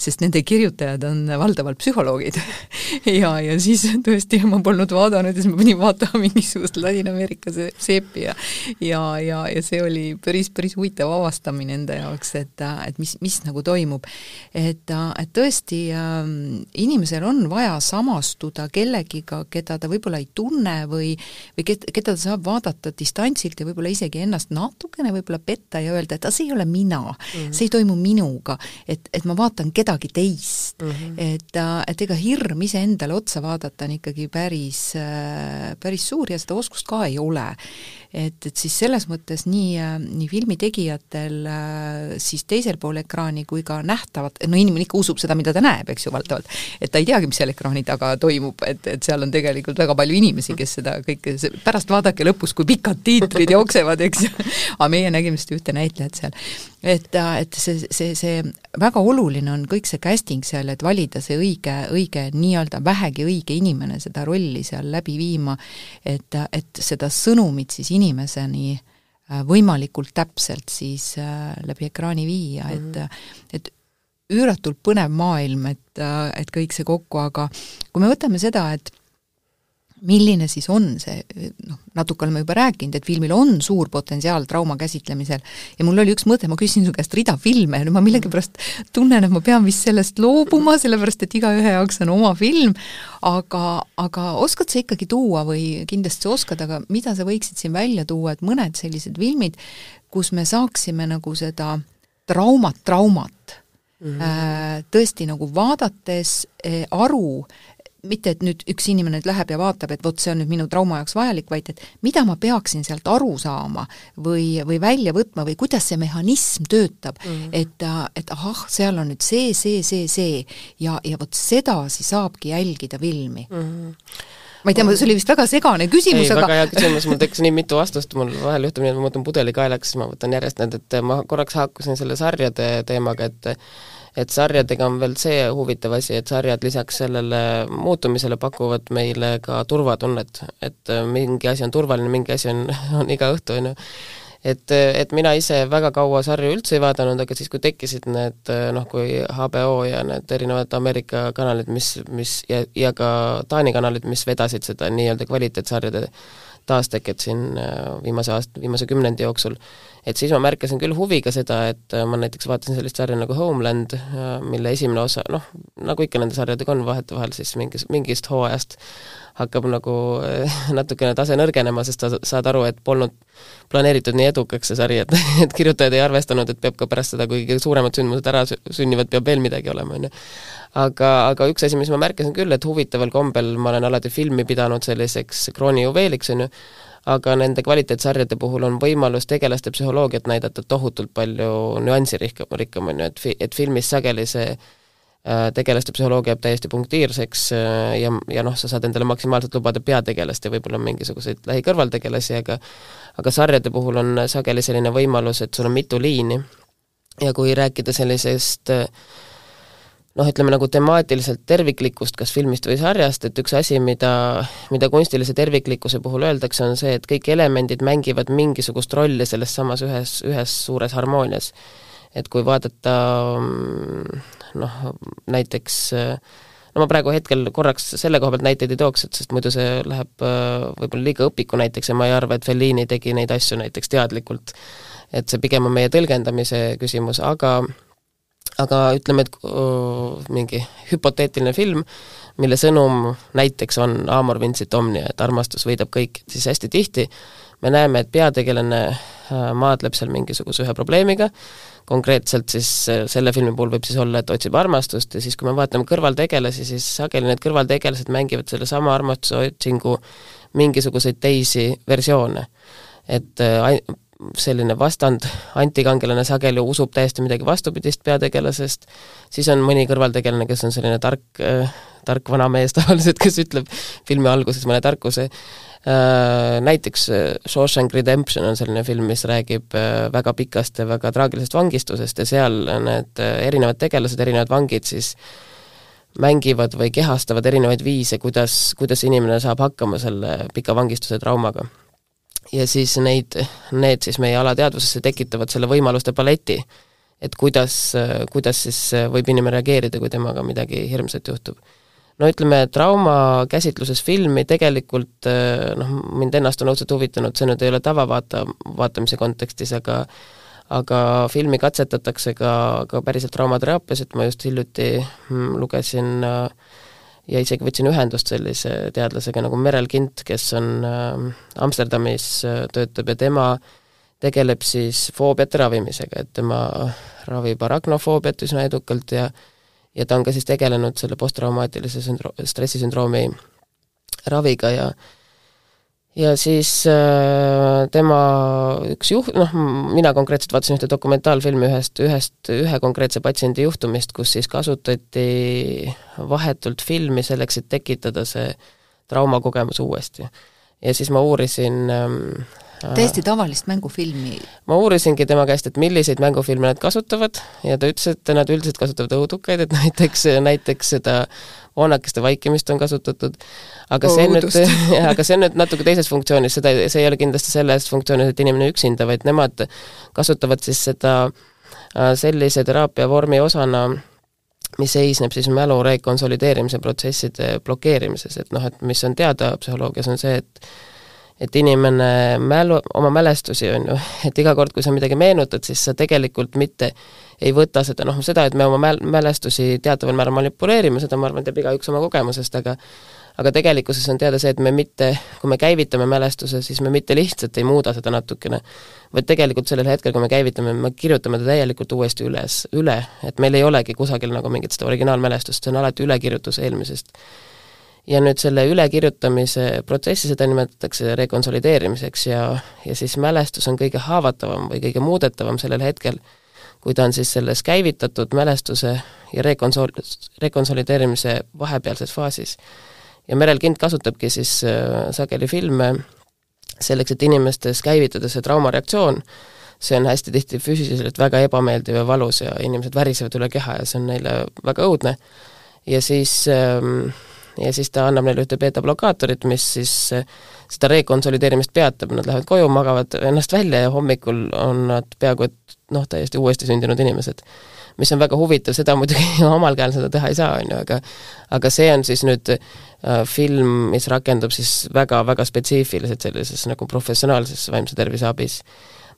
sest nende kirjutajad on valdavalt psühholoogid ja, ja siis tõesti ma polnud vaadanud ja siis ma pidin vaatama mingisugust Ladina-Ameerika seepi ja ja, ja, ja see oli päris, päris huvitav avastamine enda jaoks, et, et mis, mis nagu toimub. et, et tõesti äh, inimesel on vaja samastuda kellegiga, keda ta võib-olla ei tunne või või ked-, keda ta saab vaadata distantsilt ja võib-olla isegi ennast natukene võib-olla petta ja öelda, et aga see ei ole mina mm, -hmm. see ei toimu minuga, et, et ma vaatan vaatan kedagi teist mm. -hmm. et, äh, et ega hirm iseendale otsa vaadata on ikkagi päris, äh, päris suur ja seda oskust ka ei ole et, et siis selles mõttes nii, nii filmi tegijatel siis teisel pool ekraani kui ka nähtavat, no inimene ikka usub seda, mida ta näeb, eks ju, valdavalt. et ta ei teagi, mis seal ekraani taga toimub, et, et seal on tegelikult väga palju inimesi, kes seda kõike, pärast vaadake lõpus, kui pikad tiitrid jooksevad, eks ju, aga meie nägime seda ühte näitlejat seal. et, et see, see, see väga oluline on kõik see casting seal, et valida see õige, õige nii-öelda vähegi õige inimene seda rolli seal läbi viima, et, et seda sõnumit siis inimesele inimeseni äh, võimalikult täpselt siis äh, läbi ekraani viia mm, -hmm. et mhm. et üüratult põnev maailm, et, äh, et kõik see kokku, aga kui me võtame seda, et milline siis on see, noh, natuke oleme juba rääkinud, et filmil on suur potentsiaal trauma käsitlemisel. Ja mul oli üks mõte, ma küsisin su käest rida filme. Ja nüüd ma millegipärast tunnen, et ma pean vist sellest loobuma, sellepärast et igaühe jaoks on oma film, aga, aga oskad sa ikkagi tuua või kindlasti sa oskad, aga mida sa võiksid siin välja tuua, et mõned sellised filmid, kus me saaksime nagu seda traumat, traumat Mm -hmm. tõesti nagu vaadates eh, aru, mitte, et nüüd üks inimene nüüd läheb ja vaatab, et vot see on nüüd minu trauma jaoks vajalik, vaid et mida ma peaksin sealt aru saama või, või välja võtma või kuidas see mehhanism töötab mm, -hmm. et, et ahah, seal on nüüd see, see, see, see ja, ja vot sedasi saabki jälgida filmi mm. -hmm ma ei tea, see oli vist väga segane küsimus, aga väga hea küsimus, mul tekkis nii mitu vastust, mul vahel juhtub nii, et ma võtan pudeli kaelaks, siis ma võtan järjest need, et ma korraks haakusin selle sarjade teemaga, et et sarjadega on veel see huvitav asi, et sarjad lisaks sellele muutumisele pakuvad meile ka turvatunnet, et mingi asi on turvaline, mingi asi on, on iga õhtu, on ju. Et, et mina ise väga kaua sarju üldse ei vaadanud, aga siis, kui tekkisid need äh, noh, kui HBO ja need erinevad Ameerika kanalid, mis, mis ja, ja ka Taani kanalid, mis vedasid seda nii-öelda kvaliteetsarjade taasteket siin viimase aasta, viimase kümnendi jooksul, et siis ma märkasin küll huviga seda, et ma näiteks vaatasin sellist sarja nagu Homeland, mille esimene osa, noh, nagu ikka nende sarjadega on, vahetevahel siis mingis, mingist hooajast hakkab nagu natukene tase nõrgenema, sest sa saad aru, et polnud planeeritud nii edukaks see sari, et, et kirjutajad ei arvestanud, et peab ka pärast seda, kui kõige suuremad sündmused ära sünnivad, peab veel midagi olema, on ju. aga, aga üks asi, mis ma märkasin küll, et huvitaval kombel ma olen alati filmi pidanud selliseks kroonijuveeliks, on ju, aga nende kvaliteetsarjade puhul on võimalus tegelaste psühholoogiat näidata tohutult palju nüansirikkam, rikkam, on ju, et fi-, et filmis sageli see tegelaste psühholoogia jääb täiesti punktiirseks äh, ja, ja noh, sa saad endale maksimaalselt lubada peategelast ja võib-olla mingisuguseid lähikõrvaltegelasi, aga aga sarjade puhul on sageli selline võimalus, et sul on mitu liini ja kui rääkida sellisest noh, ütleme nagu temaatiliselt terviklikust kas filmist või sarjast, et üks asi, mida, mida kunstilise terviklikkuse puhul öeldakse, on see, et kõik elemendid mängivad mingisugust rolli selles samas ühes, ühes suures harmoonias. Et kui vaadata noh, näiteks no ma praegu hetkel korraks selle koha pealt näiteid ei tooks, et sest muidu see läheb äh, võib-olla liiga õpiku näiteks ja ma ei arva, et Fellini tegi neid asju näiteks teadlikult. et see pigem on meie tõlgendamise küsimus, aga aga ütleme, et uh, mingi hüpoteetiline film, mille sõnum näiteks on Amor vincit omnia, et armastus võidab kõik, siis hästi tihti me näeme, et peategelane maadleb seal mingisuguse ühe probleemiga, konkreetselt siis äh, selle filmi puhul võib siis olla, et otsib armastust ja siis, kui me vaatame kõrvaltegelasi, siis sageli need kõrvaltegelased mängivad sellesama armastuse otsingu mingisuguseid teisi versioone. et äh, selline vastand, antikangelane sageli usub täiesti midagi vastupidist peategelasest, siis on mõni kõrvaltegelane, kes on selline tark äh,, tark vanamees tavaliselt, kes ütleb filmi alguses mõne tarkuse Äh, näiteks äh, Shawshank Redemption on selline film, mis räägib äh, väga pikast ja väga traagilisest vangistusest ja seal need erinevad tegelased, erinevad vangid siis mängivad või kehastavad erinevaid viise, kuidas, kuidas inimene saab hakkama selle pika vangistuse traumaga. ja siis neid, need siis meie alateadvusesse tekitavad selle võimaluste paleti, et kuidas, kuidas siis võib inimene reageerida, kui temaga midagi hirmsat juhtub no ütleme, trauma käsitluses filmi tegelikult eh, noh, mind ennast on õudselt huvitanud, see nüüd ei ole tavavaata, vaatamise kontekstis, aga aga filmi katsetatakse ka, ka päriselt traumateraapias, et ma just hiljuti mm, lugesin äh, ja isegi võtsin ühendust sellise teadlasega nagu Merel Kint, kes on äh, Amsterdamis äh, töötab ja tema tegeleb siis foobiate ravimisega, et tema ravib arachnofoobiat üsna edukalt ja ja ta on ka siis tegelenud selle posttraumaatilise sündro-, stressisündroomi raviga ja ja siis äh, tema üks juht, noh, mina konkreetselt vaatasin ühte dokumentaalfilmi ühest, ühest, ühe konkreetse patsiendi juhtumist, kus siis kasutati vahetult filmi selleks, et tekitada see traumakogemus uuesti. ja siis ma uurisin ähm, täiesti tavalist mängufilmi? ma uurisingi tema käest, et milliseid mängufilme nad kasutavad ja ta ütles, et nad üldiselt kasutavad õudukaid, et näiteks, näiteks seda voonakeste vaikimist on kasutatud, aga see nüüd, aga see nüüd natuke teises funktsioonis, seda, see ei ole kindlasti selles funktsioonis, et inimene üksinda, vaid nemad kasutavad siis seda äh, sellise teraapiavormi osana, mis seisneb siis mälu rekonsolideerimise protsesside blokeerimises, et noh, et mis on teada psühholoogias, on see, et et inimene mälu, oma mälestusi, on ju, et iga kord, kui sa midagi meenutad, siis sa tegelikult mitte ei võta seda, noh, seda, et me oma mäl-, mälestusi teataval määral manipuleerime, seda ma arvan, teab igaüks oma kogemusest, aga aga tegelikkuses on teada see, et me mitte, kui me käivitame mälestuse, siis me mitte lihtsalt ei muuda seda natukene, vaid tegelikult sellel hetkel, kui me käivitame, me kirjutame ta täielikult uuesti üles, üle, et meil ei olegi kusagil nagu mingit seda originaalmälestust, see on alati ülekirjutus eelmisest ja nüüd selle ülekirjutamise protsessi, seda nimetatakse rekonsolideerimiseks ja, ja siis mälestus on kõige haavatavam või kõige muudetavam sellel hetkel, kui ta on siis selles käivitatud mälestuse ja rekonsol-, rekonsolideerimise vahepealses faasis. ja Merel Kind kasutabki siis äh, sageli filme selleks, et inimestes käivitada see traumareaktsioon, see on hästi tihti füüsiliselt väga ebameeldiv ja valus ja inimesed värisevad üle keha ja see on neile väga õudne. ja siis ähm, ja siis ta annab neile ühte beeta-blokaatorit, mis siis eh, seda rekonsolideerimist peatab, nad lähevad koju, magavad ennast välja ja hommikul on nad peaaegu et noh, täiesti uuesti sündinud inimesed. mis on väga huvitav, seda muidugi omal käel seda teha ei saa, on ju, aga aga see on siis nüüd äh, film, mis rakendub siis väga-väga spetsiifiliselt sellises nagu professionaalses vaimse tervise abis.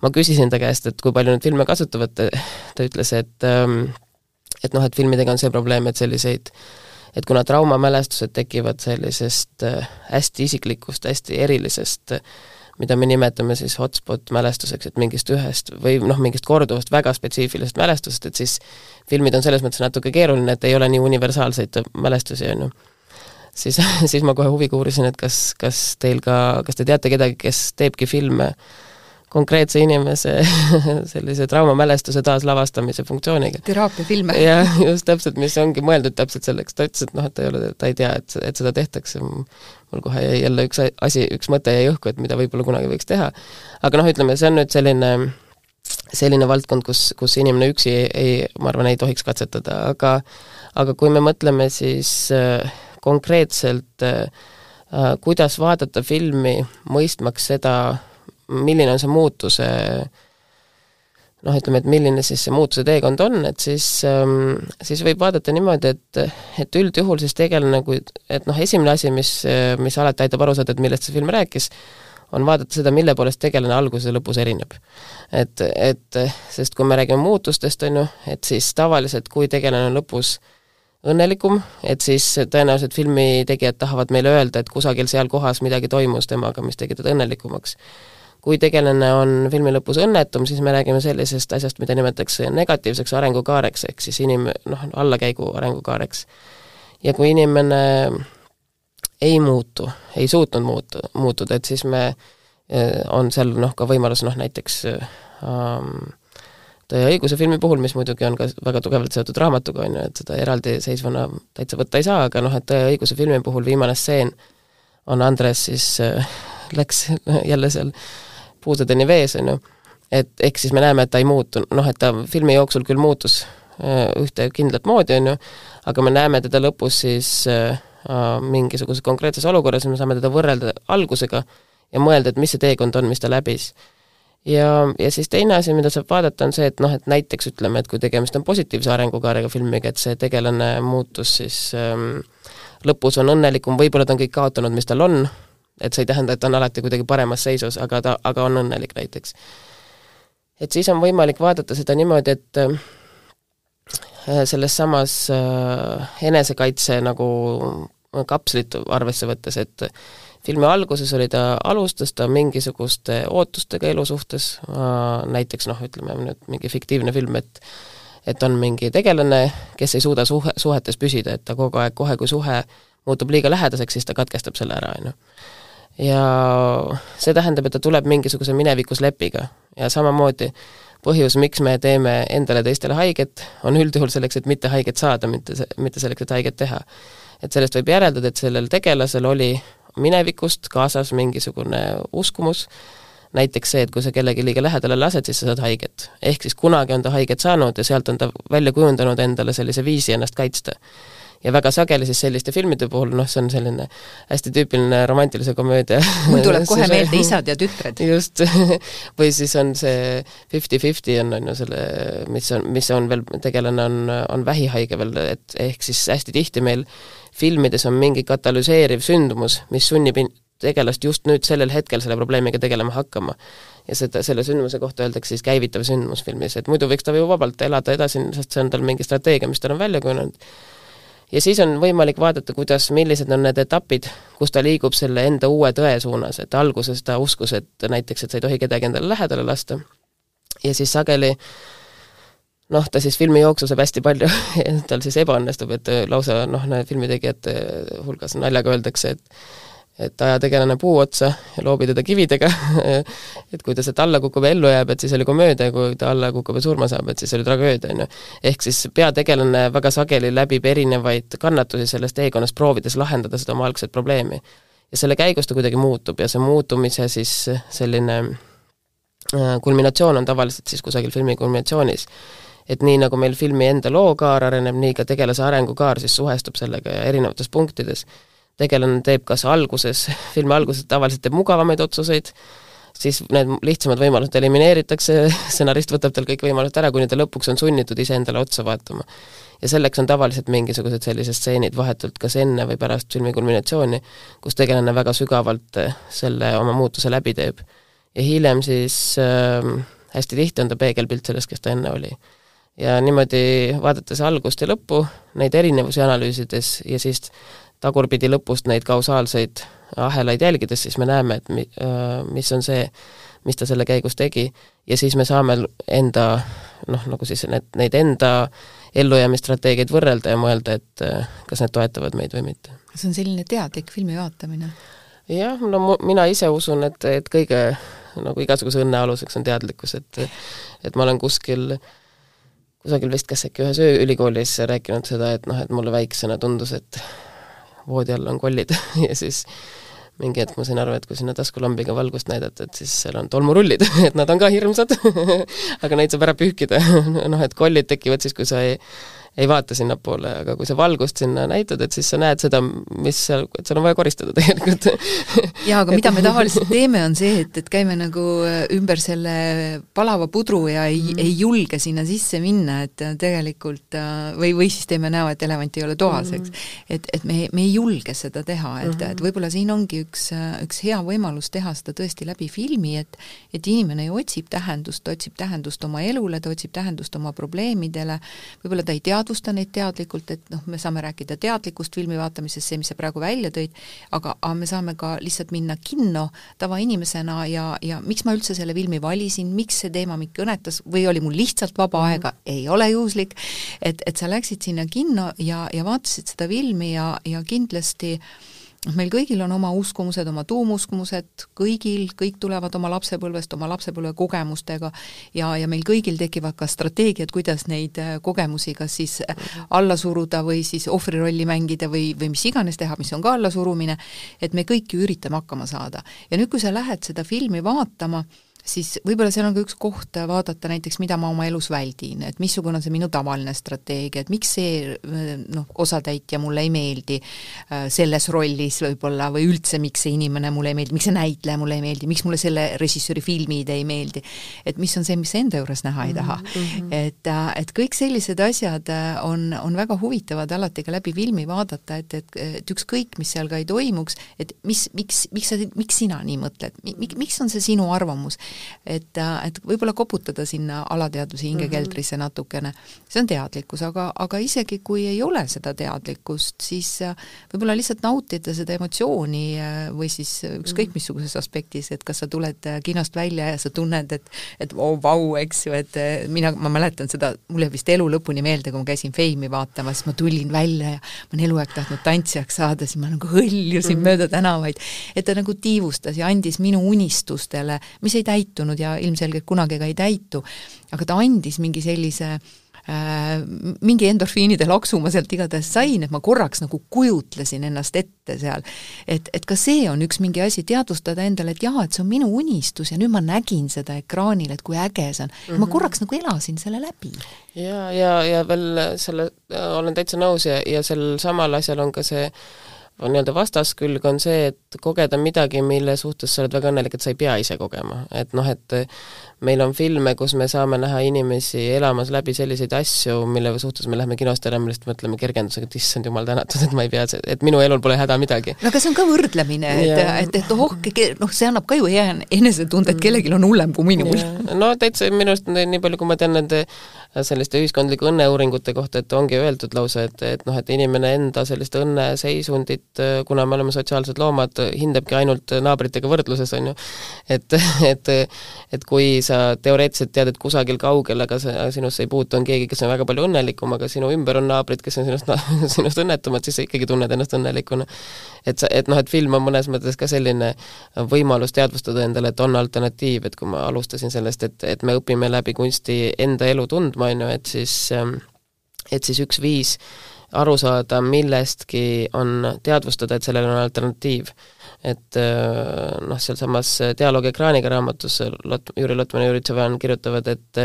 ma küsisin ta käest, et kui palju neid filme kasutavad, ta ütles, et ähm, et noh, et filmidega on see probleem, et selliseid et kuna traumamälestused tekivad sellisest äh, hästi isiklikust, hästi erilisest mida me nimetame siis hotspot mälestuseks, et mingist ühest või noh, mingist korduvast väga spetsiifilisest mälestusest, et siis filmid on selles mõttes natuke keeruline, et ei ole nii universaalseid mälestusi, on ju. siis, siis ma kohe huviga uurisin, et kas, kas teil ka, kas te teate kedagi, kes teebki filme äh, konkreetse inimese sellise traumamälestuse taaslavastamise funktsiooniga. teraapiafilme. jah, just täpselt, mis ongi mõeldud täpselt selleks, ta ütles, et noh, et ta ei ole, ta ei tea, et, et seda tehtakse, mul kohe jäi jälle üks asi, üks mõte jäi õhku, et mida võib-olla kunagi võiks teha. aga noh, ütleme, see on nüüd selline selline valdkond, kus, kus inimene üksi ei, ei, ma arvan, ei tohiks katsetada, aga aga kui me mõtleme siis äh, konkreetselt äh, äh kuidas vaadata filmi, mõistmaks seda, milline on see muutuse noh, ütleme, et milline siis see muutuse teekond on, et siis, ähm, siis võib vaadata niimoodi, et, et üldjuhul siis tegelane, kui, et noh, esimene asi, mis, mis alati aitab aru saada, et millest see film rääkis, on vaadata seda, mille poolest tegelane alguses ja lõpus erineb. et, et sest kui me räägime muutustest, on ju, et siis tavaliselt, kui tegelane on lõpus õnnelikum, et siis tõenäoliselt filmi tegijad tahavad meile öelda, et kusagil seal kohas midagi toimus temaga, mis tegi teda õnnelikumaks kui tegelane on filmi lõpus õnnetum, siis me räägime sellisest asjast, mida nimetatakse negatiivseks arengukaareks, ehk siis inim-, noh, allakäigu arengukaareks. ja kui inimene ei muutu, ei suutnud muutu, muutuda, et siis me, eh, on seal noh, ka võimalus noh, näiteks ähm, Tõe ja õiguse filmi puhul, mis muidugi on ka väga tugevalt seotud raamatuga, on ju, et seda eraldiseisvana täitsa võtta ei saa, aga noh, et Tõe ja õiguse filmi puhul viimane stseen on Andres siis äh, läks jälle seal puusadeni vees, on ju, et ehk siis me näeme, et ta ei muutu, noh et ta filmi jooksul küll muutus äh, ühte kindlat moodi, on ju, aga me näeme teda lõpus siis äh, mingisuguses konkreetses olukorras ja me saame teda võrrelda algusega ja mõelda, et mis see teekond on, mis ta läbis. ja, ja siis teine asi, mida saab vaadata, on see, et noh, et näiteks ütleme, et kui tegemist on positiivse arengukaarega filmiga, et see tegelane muutus siis ähm, lõpus on õnnelikum, võib-olla ta on kõik kaotanud, mis tal on, et see ei tähenda, et ta on alati kuidagi paremas seisus, aga ta, aga on õnnelik näiteks. et siis on võimalik vaadata seda niimoodi, et äh, selles samas äh, enesekaitse nagu kapslit arvesse võttes, et filmi alguses oli ta, alustas ta mingisuguste ootustega elu suhtes, äh, näiteks noh, ütleme nüüd mingi fiktiivne film, et et on mingi tegelane, kes ei suuda suhe, suhetes püsida, et ta kogu aeg, kohe kui suhe muutub liiga lähedaseks, siis ta katkestab selle ära, on ju ja see tähendab, et ta tuleb mingisuguse minevikus lepiga ja samamoodi põhjus, miks me teeme endale teistele haiget, on üldjuhul selleks, et mitte haiget saada, mitte, mitte selleks, et haiget teha. et sellest võib järeldada, et sellel tegelasel oli minevikust kaasas mingisugune uskumus, näiteks see, et kui sa kellegi liiga lähedale lased, siis sa saad haiget. ehk siis kunagi on ta haiget saanud ja sealt on ta välja kujundanud endale sellise viisi ennast kaitsta ja väga sageli siis selliste filmide puhul, noh, see on selline hästi tüüpiline romantilise komöödia mul tuleb kohe meelde Isad ja tütred. just või siis on see fifty-fifty on, on ju selle, mis on, mis on veel, tegelane on, on vähihaige veel, et ehk siis hästi tihti meil filmides on mingi katalüseeriv sündmus, mis sunnib tegelast just nüüd sellel hetkel selle probleemiga tegelema hakkama. ja seda, selle sündmuse kohta öeldakse siis käivitav sündmus filmis, et muidu võiks ta ju vabalt elada edasi, sest see on tal mingi strateegia, mis tal on välja kujunenud ja siis on võimalik vaadata, kuidas, millised on need etapid, kus ta liigub selle enda uue tõe suunas, et alguses ta uskus, et näiteks, et sa ei tohi kedagi endale lähedale lasta, ja siis sageli noh, ta siis filmi jooksul saab hästi palju tal siis ebaõnnestub, et lausa noh, filmitegijate hulgas naljaga öeldakse, et et aja tegelane puu otsa ja loobi teda kividega et kui ta sealt alla kukub ja ellu jääb, et siis oli komöödia, kui ta alla kukub ja surma saab, et siis oli tragöödia, on ju. ehk siis peategelane väga sageli läbib erinevaid kannatusi selles teekonnas, proovides lahendada seda oma algset probleemi. ja selle käigus ta kuidagi muutub ja see muutumise siis selline äh, kulminatsioon on tavaliselt siis kusagil filmi kulminatsioonis et nii, nagu meil filmi enda lookaar areneb, nii ka tegelase arengukaar siis suhestub sellega ja erinevates punktides tegelane teeb kas alguses, filmi alguses tavaliselt teeb mugavamaid otsuseid, siis need lihtsamad võimalused elimineeritakse, stsenarist võtab tal kõik võimalused ära, kuni ta lõpuks on sunnitud iseendale otsa vaatama. ja selleks on tavaliselt mingisugused sellised stseenid vahetult kas enne või pärast filmi kulminatsiooni, kus tegelane väga sügavalt selle oma muutuse läbi teeb. ja hiljem siis äh, hästi tihti on ta peegelpilt sellest, kes ta enne oli. ja niimoodi vaadates algust ja lõppu, neid erinevusi analüüsides ja siis tagurpidi lõpust neid kausaalseid ahelaid jälgides, siis me näeme, et mi-, äh, mis on see, mis ta selle käigus tegi, ja siis me saame enda noh, nagu siis need, neid enda ellujäämisstrateegiaid võrrelda ja mõelda, et äh, kas need toetavad meid või mitte. see on selline teadlik filmi vaatamine? jah, no mu, mina ise usun, et, et kõige nagu igasuguse õnne aluseks on teadlikkus, et et ma olen kuskil kusagil vist kas äkki ühes ööülikoolis rääkinud seda, et noh, et mulle väiksena tundus, et voodi all on kollid ja siis mingi hetk ma sain aru, et kui sinna taskulambiga valgust näidata, et siis seal on tolmurullid et nad on ka hirmsad aga neid saab ära pühkida noh, et kollid tekivad siis, kui sa ei ei vaata sinnapoole, aga kui sa valgust sinna näitad, et siis sa näed seda, mis seal, et seal on vaja koristada tegelikult jaa, aga mida me tavaliselt teeme, on see, et, et käime nagu ümber selle palava pudru ja ei mm., ei julge sinna sisse minna, et tegelikult või, või siis teeme näo, et elevant ei ole toas, eks. Mm. et, et me, me ei julge seda teha, et mm, -hmm. et võib-olla siin ongi üks, üks hea võimalus teha seda tõesti läbi filmi, et et inimene ju otsib tähendust, ta otsib tähendust oma elule, ta otsib tähendust oma probleemidele, võib-olla ta ei teadvusta, teadvusta neid teadlikult, et noh, me saame rääkida teadlikust filmi vaatamisest, see, mis sa praegu välja tõid, aga, aga me saame ka lihtsalt minna kinno tavainimesena ja, ja miks ma üldse selle filmi valisin, miks see teema mind kõnetas või oli mul lihtsalt vaba mm -hmm. aega, ei ole juhuslik, et, et sa läksid sinna kinno ja, ja vaatasid seda filmi ja, ja kindlasti äh, noh, meil kõigil on oma uskumused, oma tuumuskumused, kõigil, kõik tulevad oma lapsepõlvest, oma lapsepõlve kogemustega ja, ja meil kõigil tekivad ka strateegiad, kuidas neid äh, kogemusi kas siis äh, alla suruda või siis ohvrirolli mängida või, või mis iganes teha, mis on ka allasurumine, et me kõik ju üritame hakkama saada. ja nüüd, kui sa lähed seda filmi vaatama, siis võib-olla seal on ka üks koht vaadata näiteks, mida ma oma elus väldin, et missugune on see minu tavaline strateegia, et miks see noh, osatäitja mulle ei meeldi äh, selles rollis võib-olla või üldse, miks see inimene mulle ei meeldi, miks see näitleja mulle ei meeldi, miks mulle selle režissööri filmid ei meeldi. et mis on see, mis sa enda juures näha ei taha mm. -hmm. et, äh, et kõik sellised asjad äh, on, on väga huvitavad alati ka läbi filmi vaadata, et, et, et ükskõik, mis seal ka ei toimuks, et mis, miks, miks sa, miks sina nii mõtled, miks on see sinu arvamus et, et võib-olla koputada sinna alateadvuse hingekeldrisse mm -hmm. natukene, see on teadlikkus, aga, aga isegi kui ei ole seda teadlikkust, siis äh, võib-olla lihtsalt nautida seda emotsiooni äh, või siis ükskõik mhm. missuguses aspektis, et kas sa tuled äh, kinost välja ja sa tunned, et et oh, vau, eks ju, et mina, ma mäletan seda, mul jääb vist elu lõpuni meelde, kui ma käisin Feimi vaatamas, ma tulin välja ja ma olen eluaeg tahtnud tantsijaks saada, siis ma nagu hõljusin mm -hmm. mööda tänavaid. et ta nagu tiivustas ja andis minu unistustele, mis ei täitnud täitunud ja ilmselgelt kunagi ka ei täitu, aga ta andis mingi sellise äh, mingi endorfiinide laksu ma sealt igatahes sain, et ma korraks nagu kujutlesin ennast ette seal. et, et ka see on üks mingi asi, teadvustada endale, et jaa, et see on minu unistus ja nüüd ma nägin seda ekraanil, et kui äge see on mm. -hmm. ma korraks nagu elasin selle läbi. ja, ja, ja veel selle, olen täitsa nõus ja, ja sel samal asjal on ka see äh, nii-öelda vastaskülg on see, et kogeda midagi, mille suhtes sa oled väga õnnelik, et sa ei pea ise kogema. et noh, et meil on filme, kus me saame näha inimesi elamas läbi selliseid asju, mille suhtes me läheme kinost ära, millest mõtleme kergendusega, et issand jumal tänatud, et ma ei pea, et minu elul pole häda midagi. no aga see on ka võrdlemine, et, et, et oh, noh, see annab ka ju hea enesetunde, et kellelgi on hullem kui minul. no täitsa minu arust nii palju, kui ma tean nende selliste ühiskondlike õnneuuringute kohta, et ongi öeldud lausa, et, et noh, et inimene enda sellist õnneseisundit, kuna me oleme sotsiaalsed loomad, hindabki ainult naabritega võrdluses, on ju. et, et, et kui sa teoreetiliselt tead, et kusagil kaugel, aga sa, sinusse ei puutu, on keegi, kes on väga palju õnnelikum, aga sinu ümber on naabrid, kes on sinust, sinust õnnetumad, siis sa ikkagi tunned ennast õnnelikuna. et sa, et noh, et film on mõnes mõttes ka selline võimalus teadvustada endale, et on alternatiiv, et kui ma alustasin sellest, et, et me õpime läbi kunsti enda elu tundma, on ju, et siis et siis üks viis aru saada millestki on teadvustada, et sellel on alternatiiv. Et äh, noh, sealsamas Dialoog ekraaniga raamatus Lot-, Jüri Lotman ja Jüri Tsevan kirjutavad, et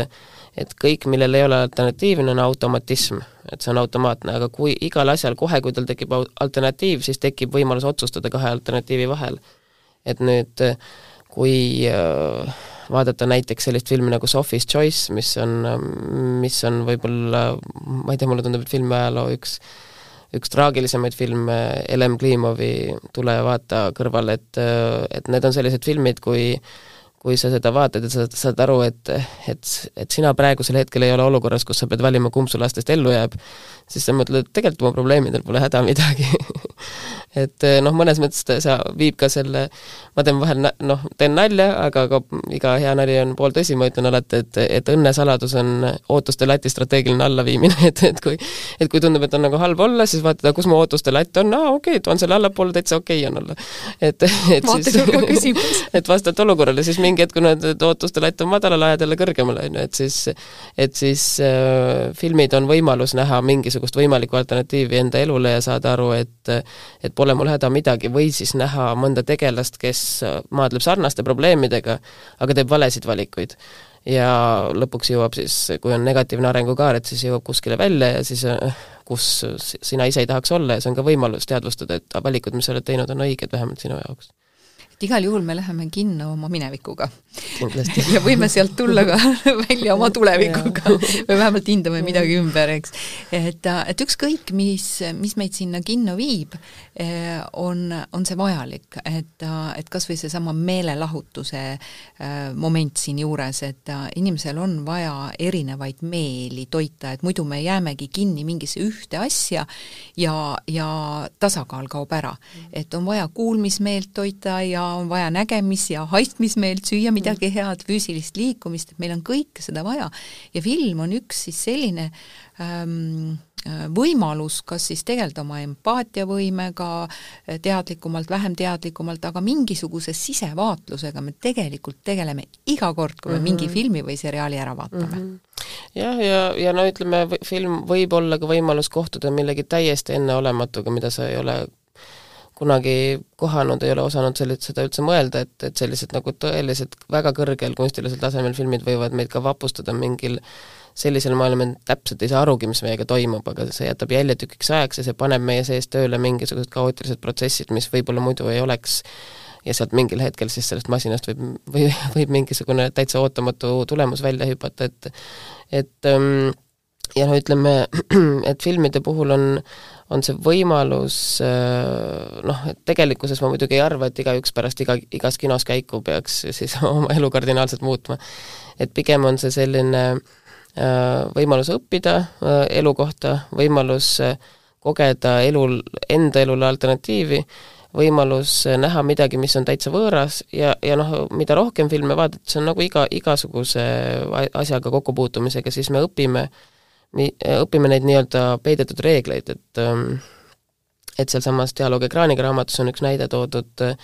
et kõik, millel ei ole alternatiivne, on automatism, et see on automaatne, aga kui igal asjal kohe, kui tal tekib alternatiiv, siis tekib võimalus otsustada kahe alternatiivi vahel. et nüüd kui vaadata näiteks sellist filmi nagu Sophie's Choice, mis on, mis on võib-olla, ma ei tea, mulle tundub, et filmiajaloo üks üks traagilisemaid filme Elem Klimovi Tule ja vaata kõrval, et, et need on sellised filmid, kui kui sa seda vaatad ja sa saad aru, et, et, et sina praegusel hetkel ei ole olukorras, kus sa pead valima, kumb su lastest ellu jääb, siis sa mõtled, et tegelikult oma probleemidel pole häda midagi et eh, noh, mõnes mõttes ta, sa viib ka selle, ma teen vahel noh, teen nalja, aga ka iga hea nali on pooltõsi, ma ütlen alati, et, et õnnesaladus on ootuste lati strateegiline allaviimine, et, et kui et kui tundub, et on nagu halb olla, siis vaatad, kus mu ootuste latt on, aa okei okay,, toon selle allapoole, täitsa okei okay on olla. et, et siis et vastavalt olukorrale, siis mingi hetk, kui need ootuste latt on madalal, ajad jälle kõrgemale, on ju, et siis et siis äh, filmid on võimalus näha mingisugust võimalikku alternatiivi enda elule ja saada aru, et et pole mul häda midagi, või siis näha mõnda tegelast, kes maadleb sarnaste probleemidega, aga teeb valesid valikuid. ja lõpuks jõuab siis, kui on negatiivne arengukaar, et siis jõuab kuskile välja ja siis kus sina ise ei tahaks olla ja see on ka võimalus teadvustada, et valikud, mis sa oled teinud, on õiged, vähemalt sinu jaoks igal juhul me läheme kinno oma minevikuga. ja võime sealt tulla ka välja oma tulevikuga või vähemalt hindame midagi ümber, eks. et, et ükskõik, mis, mis meid sinna kinno viib, eh, on, on see vajalik, et, et kas või seesama meelelahutuse moment siinjuures, et inimesel on vaja erinevaid meeli toita, et muidu me jäämegi kinni mingisse ühte asja ja, ja tasakaal kaob ära. et on vaja kuulmismeelt toita ja on vaja nägemis- ja haistmismeelt, süüa midagi head, füüsilist liikumist, et meil on kõike seda vaja. ja film on üks siis selline ähm, äh, võimalus kas siis tegeleda oma empaatiavõimega äh, teadlikumalt, vähem teadlikumalt, aga mingisuguse sisevaatlusega me tegelikult tegeleme iga kord, kui me mm -hmm. mingi filmi või seriaali ära vaatame mm. -hmm jah, ja, ja, ja no ütleme, film võib olla ka võimalus kohtuda millegi täiesti enneolematuga, mida sa ei ole kunagi kohanud, ei ole osanud sellist, seda üldse mõelda, et, et sellised nagu tõeliselt väga kõrgel kunstilisel tasemel filmid võivad meid ka vapustada mingil sellisel moel, me täpselt ei saa arugi, mis meiega toimub, aga see jätab jälje tükiks ajaks ja see paneb meie sees tööle mingisugused kaootilised protsessid, mis võib-olla muidu ei oleks ja sealt mingil hetkel siis sellest masinast võib, või võib mingisugune täitsa ootamatu tulemus välja hüpata, et et ähm, ja no ütleme, et filmide puhul on on see võimalus äh, noh, et tegelikkuses ma muidugi ei arva, et igaüks pärast iga, igas kinos käiku peaks siis oma elu kardinaalselt muutma. et pigem on see selline äh, võimalus õppida äh, elu kohta, võimalus kogeda elul, enda elule alternatiivi, võimalus näha midagi, mis on täitsa võõras ja, ja noh, mida rohkem filme vaadata, see on nagu iga, igasuguse asjaga kokkupuutumisega, siis me õpime äh, õpime neid nii-öelda peidetud reegleid, et ähm, et sealsamas Dialoog ekraaniga raamatus on üks näide toodud äh,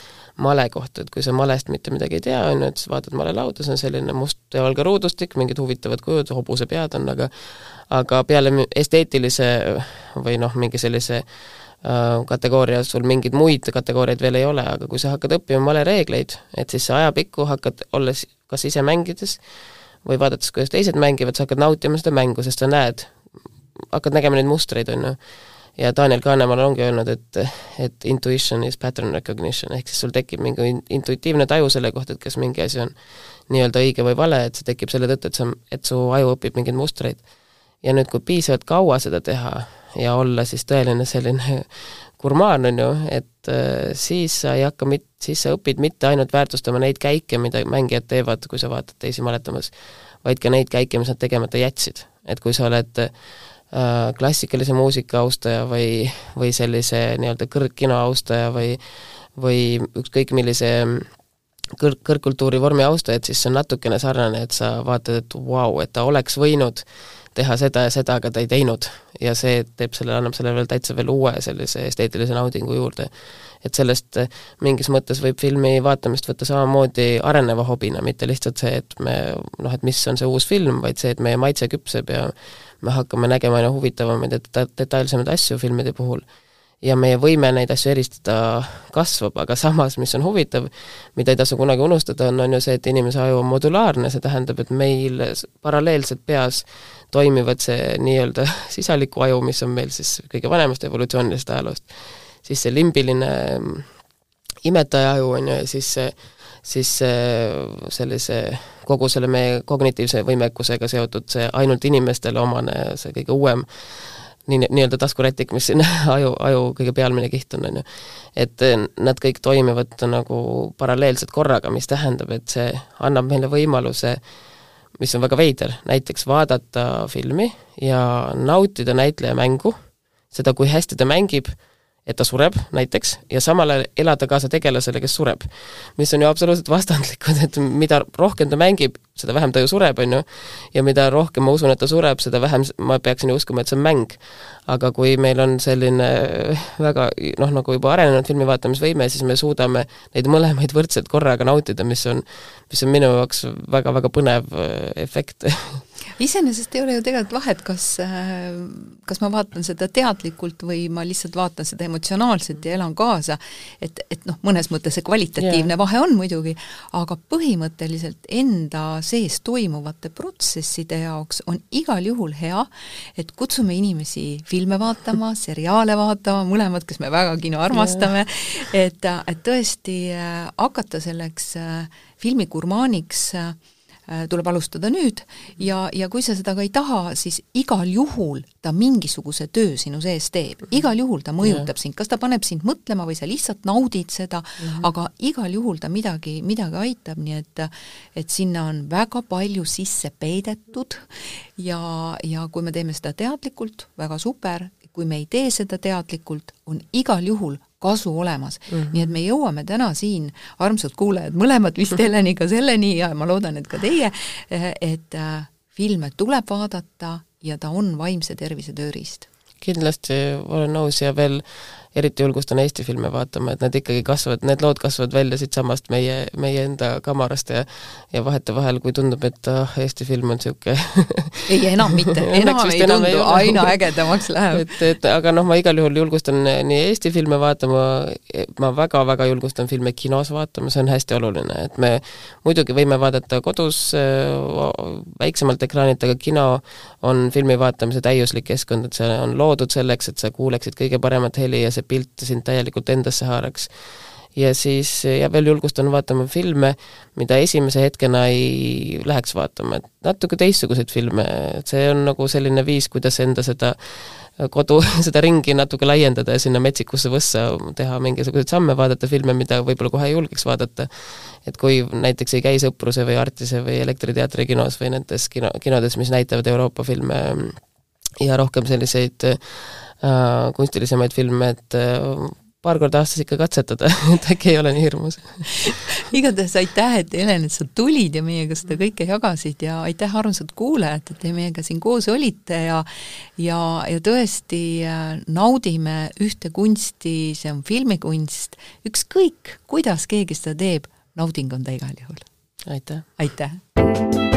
male kohta, et kui sa malest mitte midagi ei tea, on ju, et siis vaatad malelauda, see on selline must ja valge ruudustik, mingid huvitavad kujud, hobusepead on, aga aga peale esteetilise või noh, mingi sellise äh, kategooria, sul mingeid muid kategooriaid veel ei ole, aga kui sa hakkad õppima malereegleid, et siis sa ajapikku hakkad, olles kas ise mängides, või vaadates, kuidas teised mängivad, sa hakkad nautima seda mängu, sest sa näed, hakkad nägema neid mustreid, on ju. ja Daniel Kahnemal ongi öelnud, et, et intuition is pattern recognition, ehk siis sul tekib mingi intuitiivne taju selle kohta, et kas mingi asi on nii-öelda õige või vale, et see tekib selle tõttu, et sa, et su aju õpib mingeid mustreid. ja nüüd, kui piisavalt kaua seda teha ja olla siis tõeline selline gurmaan, on ju, et äh, siis sa ei hakka mit-, siis sa õpid mitte ainult väärtustama neid käike, mida mängijad teevad, kui sa vaatad teisi maletamas, vaid ka neid käike, mis nad tegemata jätsid. et kui sa oled äh, klassikalise muusika austaja või, või sellise nii-öelda kõrgkino austaja või või ükskõik millise kõrg, kõrgkultuuri vormi austajad, siis see on natukene sarnane, et sa vaatad, et vau wow,, et ta oleks võinud äh, teha seda ja seda, aga ta ei teinud. ja see teeb selle, annab sellele veel täitsa veel uue sellise esteetilise naudingu juurde. et sellest eh, mingis mõttes võib filmi vaatamist võtta samamoodi areneva hobina, mitte lihtsalt see, et me noh, et mis on see uus film, vaid see, et meie maitse küpseb ja me hakkame nägema aina huvitavamaid ja deta-, detailsemaid asju filmide puhul ja meie võime neid asju eristada kasvab, aga samas, mis on huvitav, mida ei tasu kunagi unustada, on, on ju see, et inimese aju on modulaarne, see tähendab, et meil paralleelselt peas toimivad see nii-öelda sisaliku aju, mis on meil siis kõige vanemast evolutsioonilisest ajaloost, siis see limbiline mm, imetaja aju on ju, ja siis see siis sellise, kogu selle meie kognitiivse võimekusega seotud see ainult inimestele omane, see kõige uuem nii, nii-öelda taskurätik, mis siin aju, aju kõige pealmine kiht on, on ju. et nad kõik toimivad nagu paralleelselt korraga, mis tähendab, et see annab meile võimaluse mis on väga veider, näiteks vaadata filmi ja nautida näitleja mängu, seda, kui hästi ta mängib et ta sureb näiteks, ja samal ajal elada kaasa tegelasele, kes sureb. mis on ju absoluutselt vastandlikud, et mida rohkem ta mängib, seda vähem ta ju sureb, on ju, ja mida rohkem ma usun, et ta sureb, seda vähem ma peaksin ju uskuma, et see on mäng. aga kui meil on selline väga noh, nagu juba arenenud filmi vaatamisvõime, siis me suudame neid mõlemaid võrdselt korraga nautida, mis on, mis on minu jaoks väga-väga põnev äh, efekt iseenesest ei ole ju tegelikult vahet, kas, äh, kas ma vaatan seda teadlikult või ma lihtsalt vaatan seda emotsionaalselt ja elan kaasa, et, et noh, mõnes mõttes see kvalitatiivne yeah. vahe on muidugi, aga põhimõtteliselt enda sees toimuvate protsesside jaoks on igal juhul hea, et kutsume inimesi filme vaatama, seriaale vaatama, mõlemad, kes me väga kino armastame yeah., et, et tõesti äh, hakata selleks filmigurmaaniks Äh, tuleb alustada nüüd ja, ja kui sa seda ka ei taha, siis igal juhul ta mingisuguse töö sinu sees teeb, mhm. igal juhul ta mõjutab yeah. sind, kas ta paneb sind mõtlema või sa lihtsalt naudid seda mm, -hmm. aga igal juhul ta midagi, midagi aitab, nii et et sinna on väga palju sisse peidetud ja, ja kui me teeme seda teadlikult, väga super, kui me ei tee seda teadlikult, on igal juhul kasu olemas mm. -hmm. nii et me jõuame täna siin, armsad kuulajad, mõlemad vist Heleniga selleni ja ma loodan, et ka teie, et äh, filme tuleb vaadata ja ta on vaimse tervise tööriist. kindlasti olen nõus ja veel eriti julgustan Eesti filme vaatama, et need ikkagi kasvavad, need lood kasvavad välja siitsamast meie, meie enda kamarast ja ja vahetevahel, kui tundub, et ah, Eesti film on niisugune ei, enam mitte, enam ei enam tundu, aina ägedamaks läheb. et, et aga noh, ma igal juhul julgustan nii Eesti filme vaatama, ma väga-väga julgustan filme kinos vaatama, see on hästi oluline, et me muidugi võime vaadata kodus väiksemalt ekraanilt, aga kino on filmi vaatamise täiuslik keskkond, et see on loodud selleks, et sa kuuleksid kõige paremat heli ja see see pilt sind täielikult endasse haaraks. ja siis, ja veel julgustan vaatama filme, mida esimese hetkena ei läheks vaatama, et natuke teistsuguseid filme, et see on nagu selline viis, kuidas enda seda kodu, seda ringi natuke laiendada ja sinna metsikusse võssa teha mingisuguseid samme, vaadata filme, mida võib-olla kohe ei julgeks vaadata. et kui näiteks ei käi Sõpruse või Artise või Elektriteatri kinos või nendes kino, kinodes, mis näitavad Euroopa filme ja rohkem selliseid kunstilisemaid filme, et äh, paar korda aastas ikka katsetada, et äkki ei ole nii hirmus igatahes aitäh, et Helen, et sa tulid ja meiega seda kõike jagasid ja aitäh, armsad kuulajad, et te meiega siin koos olite ja ja, ja tõesti äh, naudime ühte kunsti, see on filmikunst, ükskõik, kuidas keegi seda teeb, nauding on ta igal juhul. aitäh! aitäh!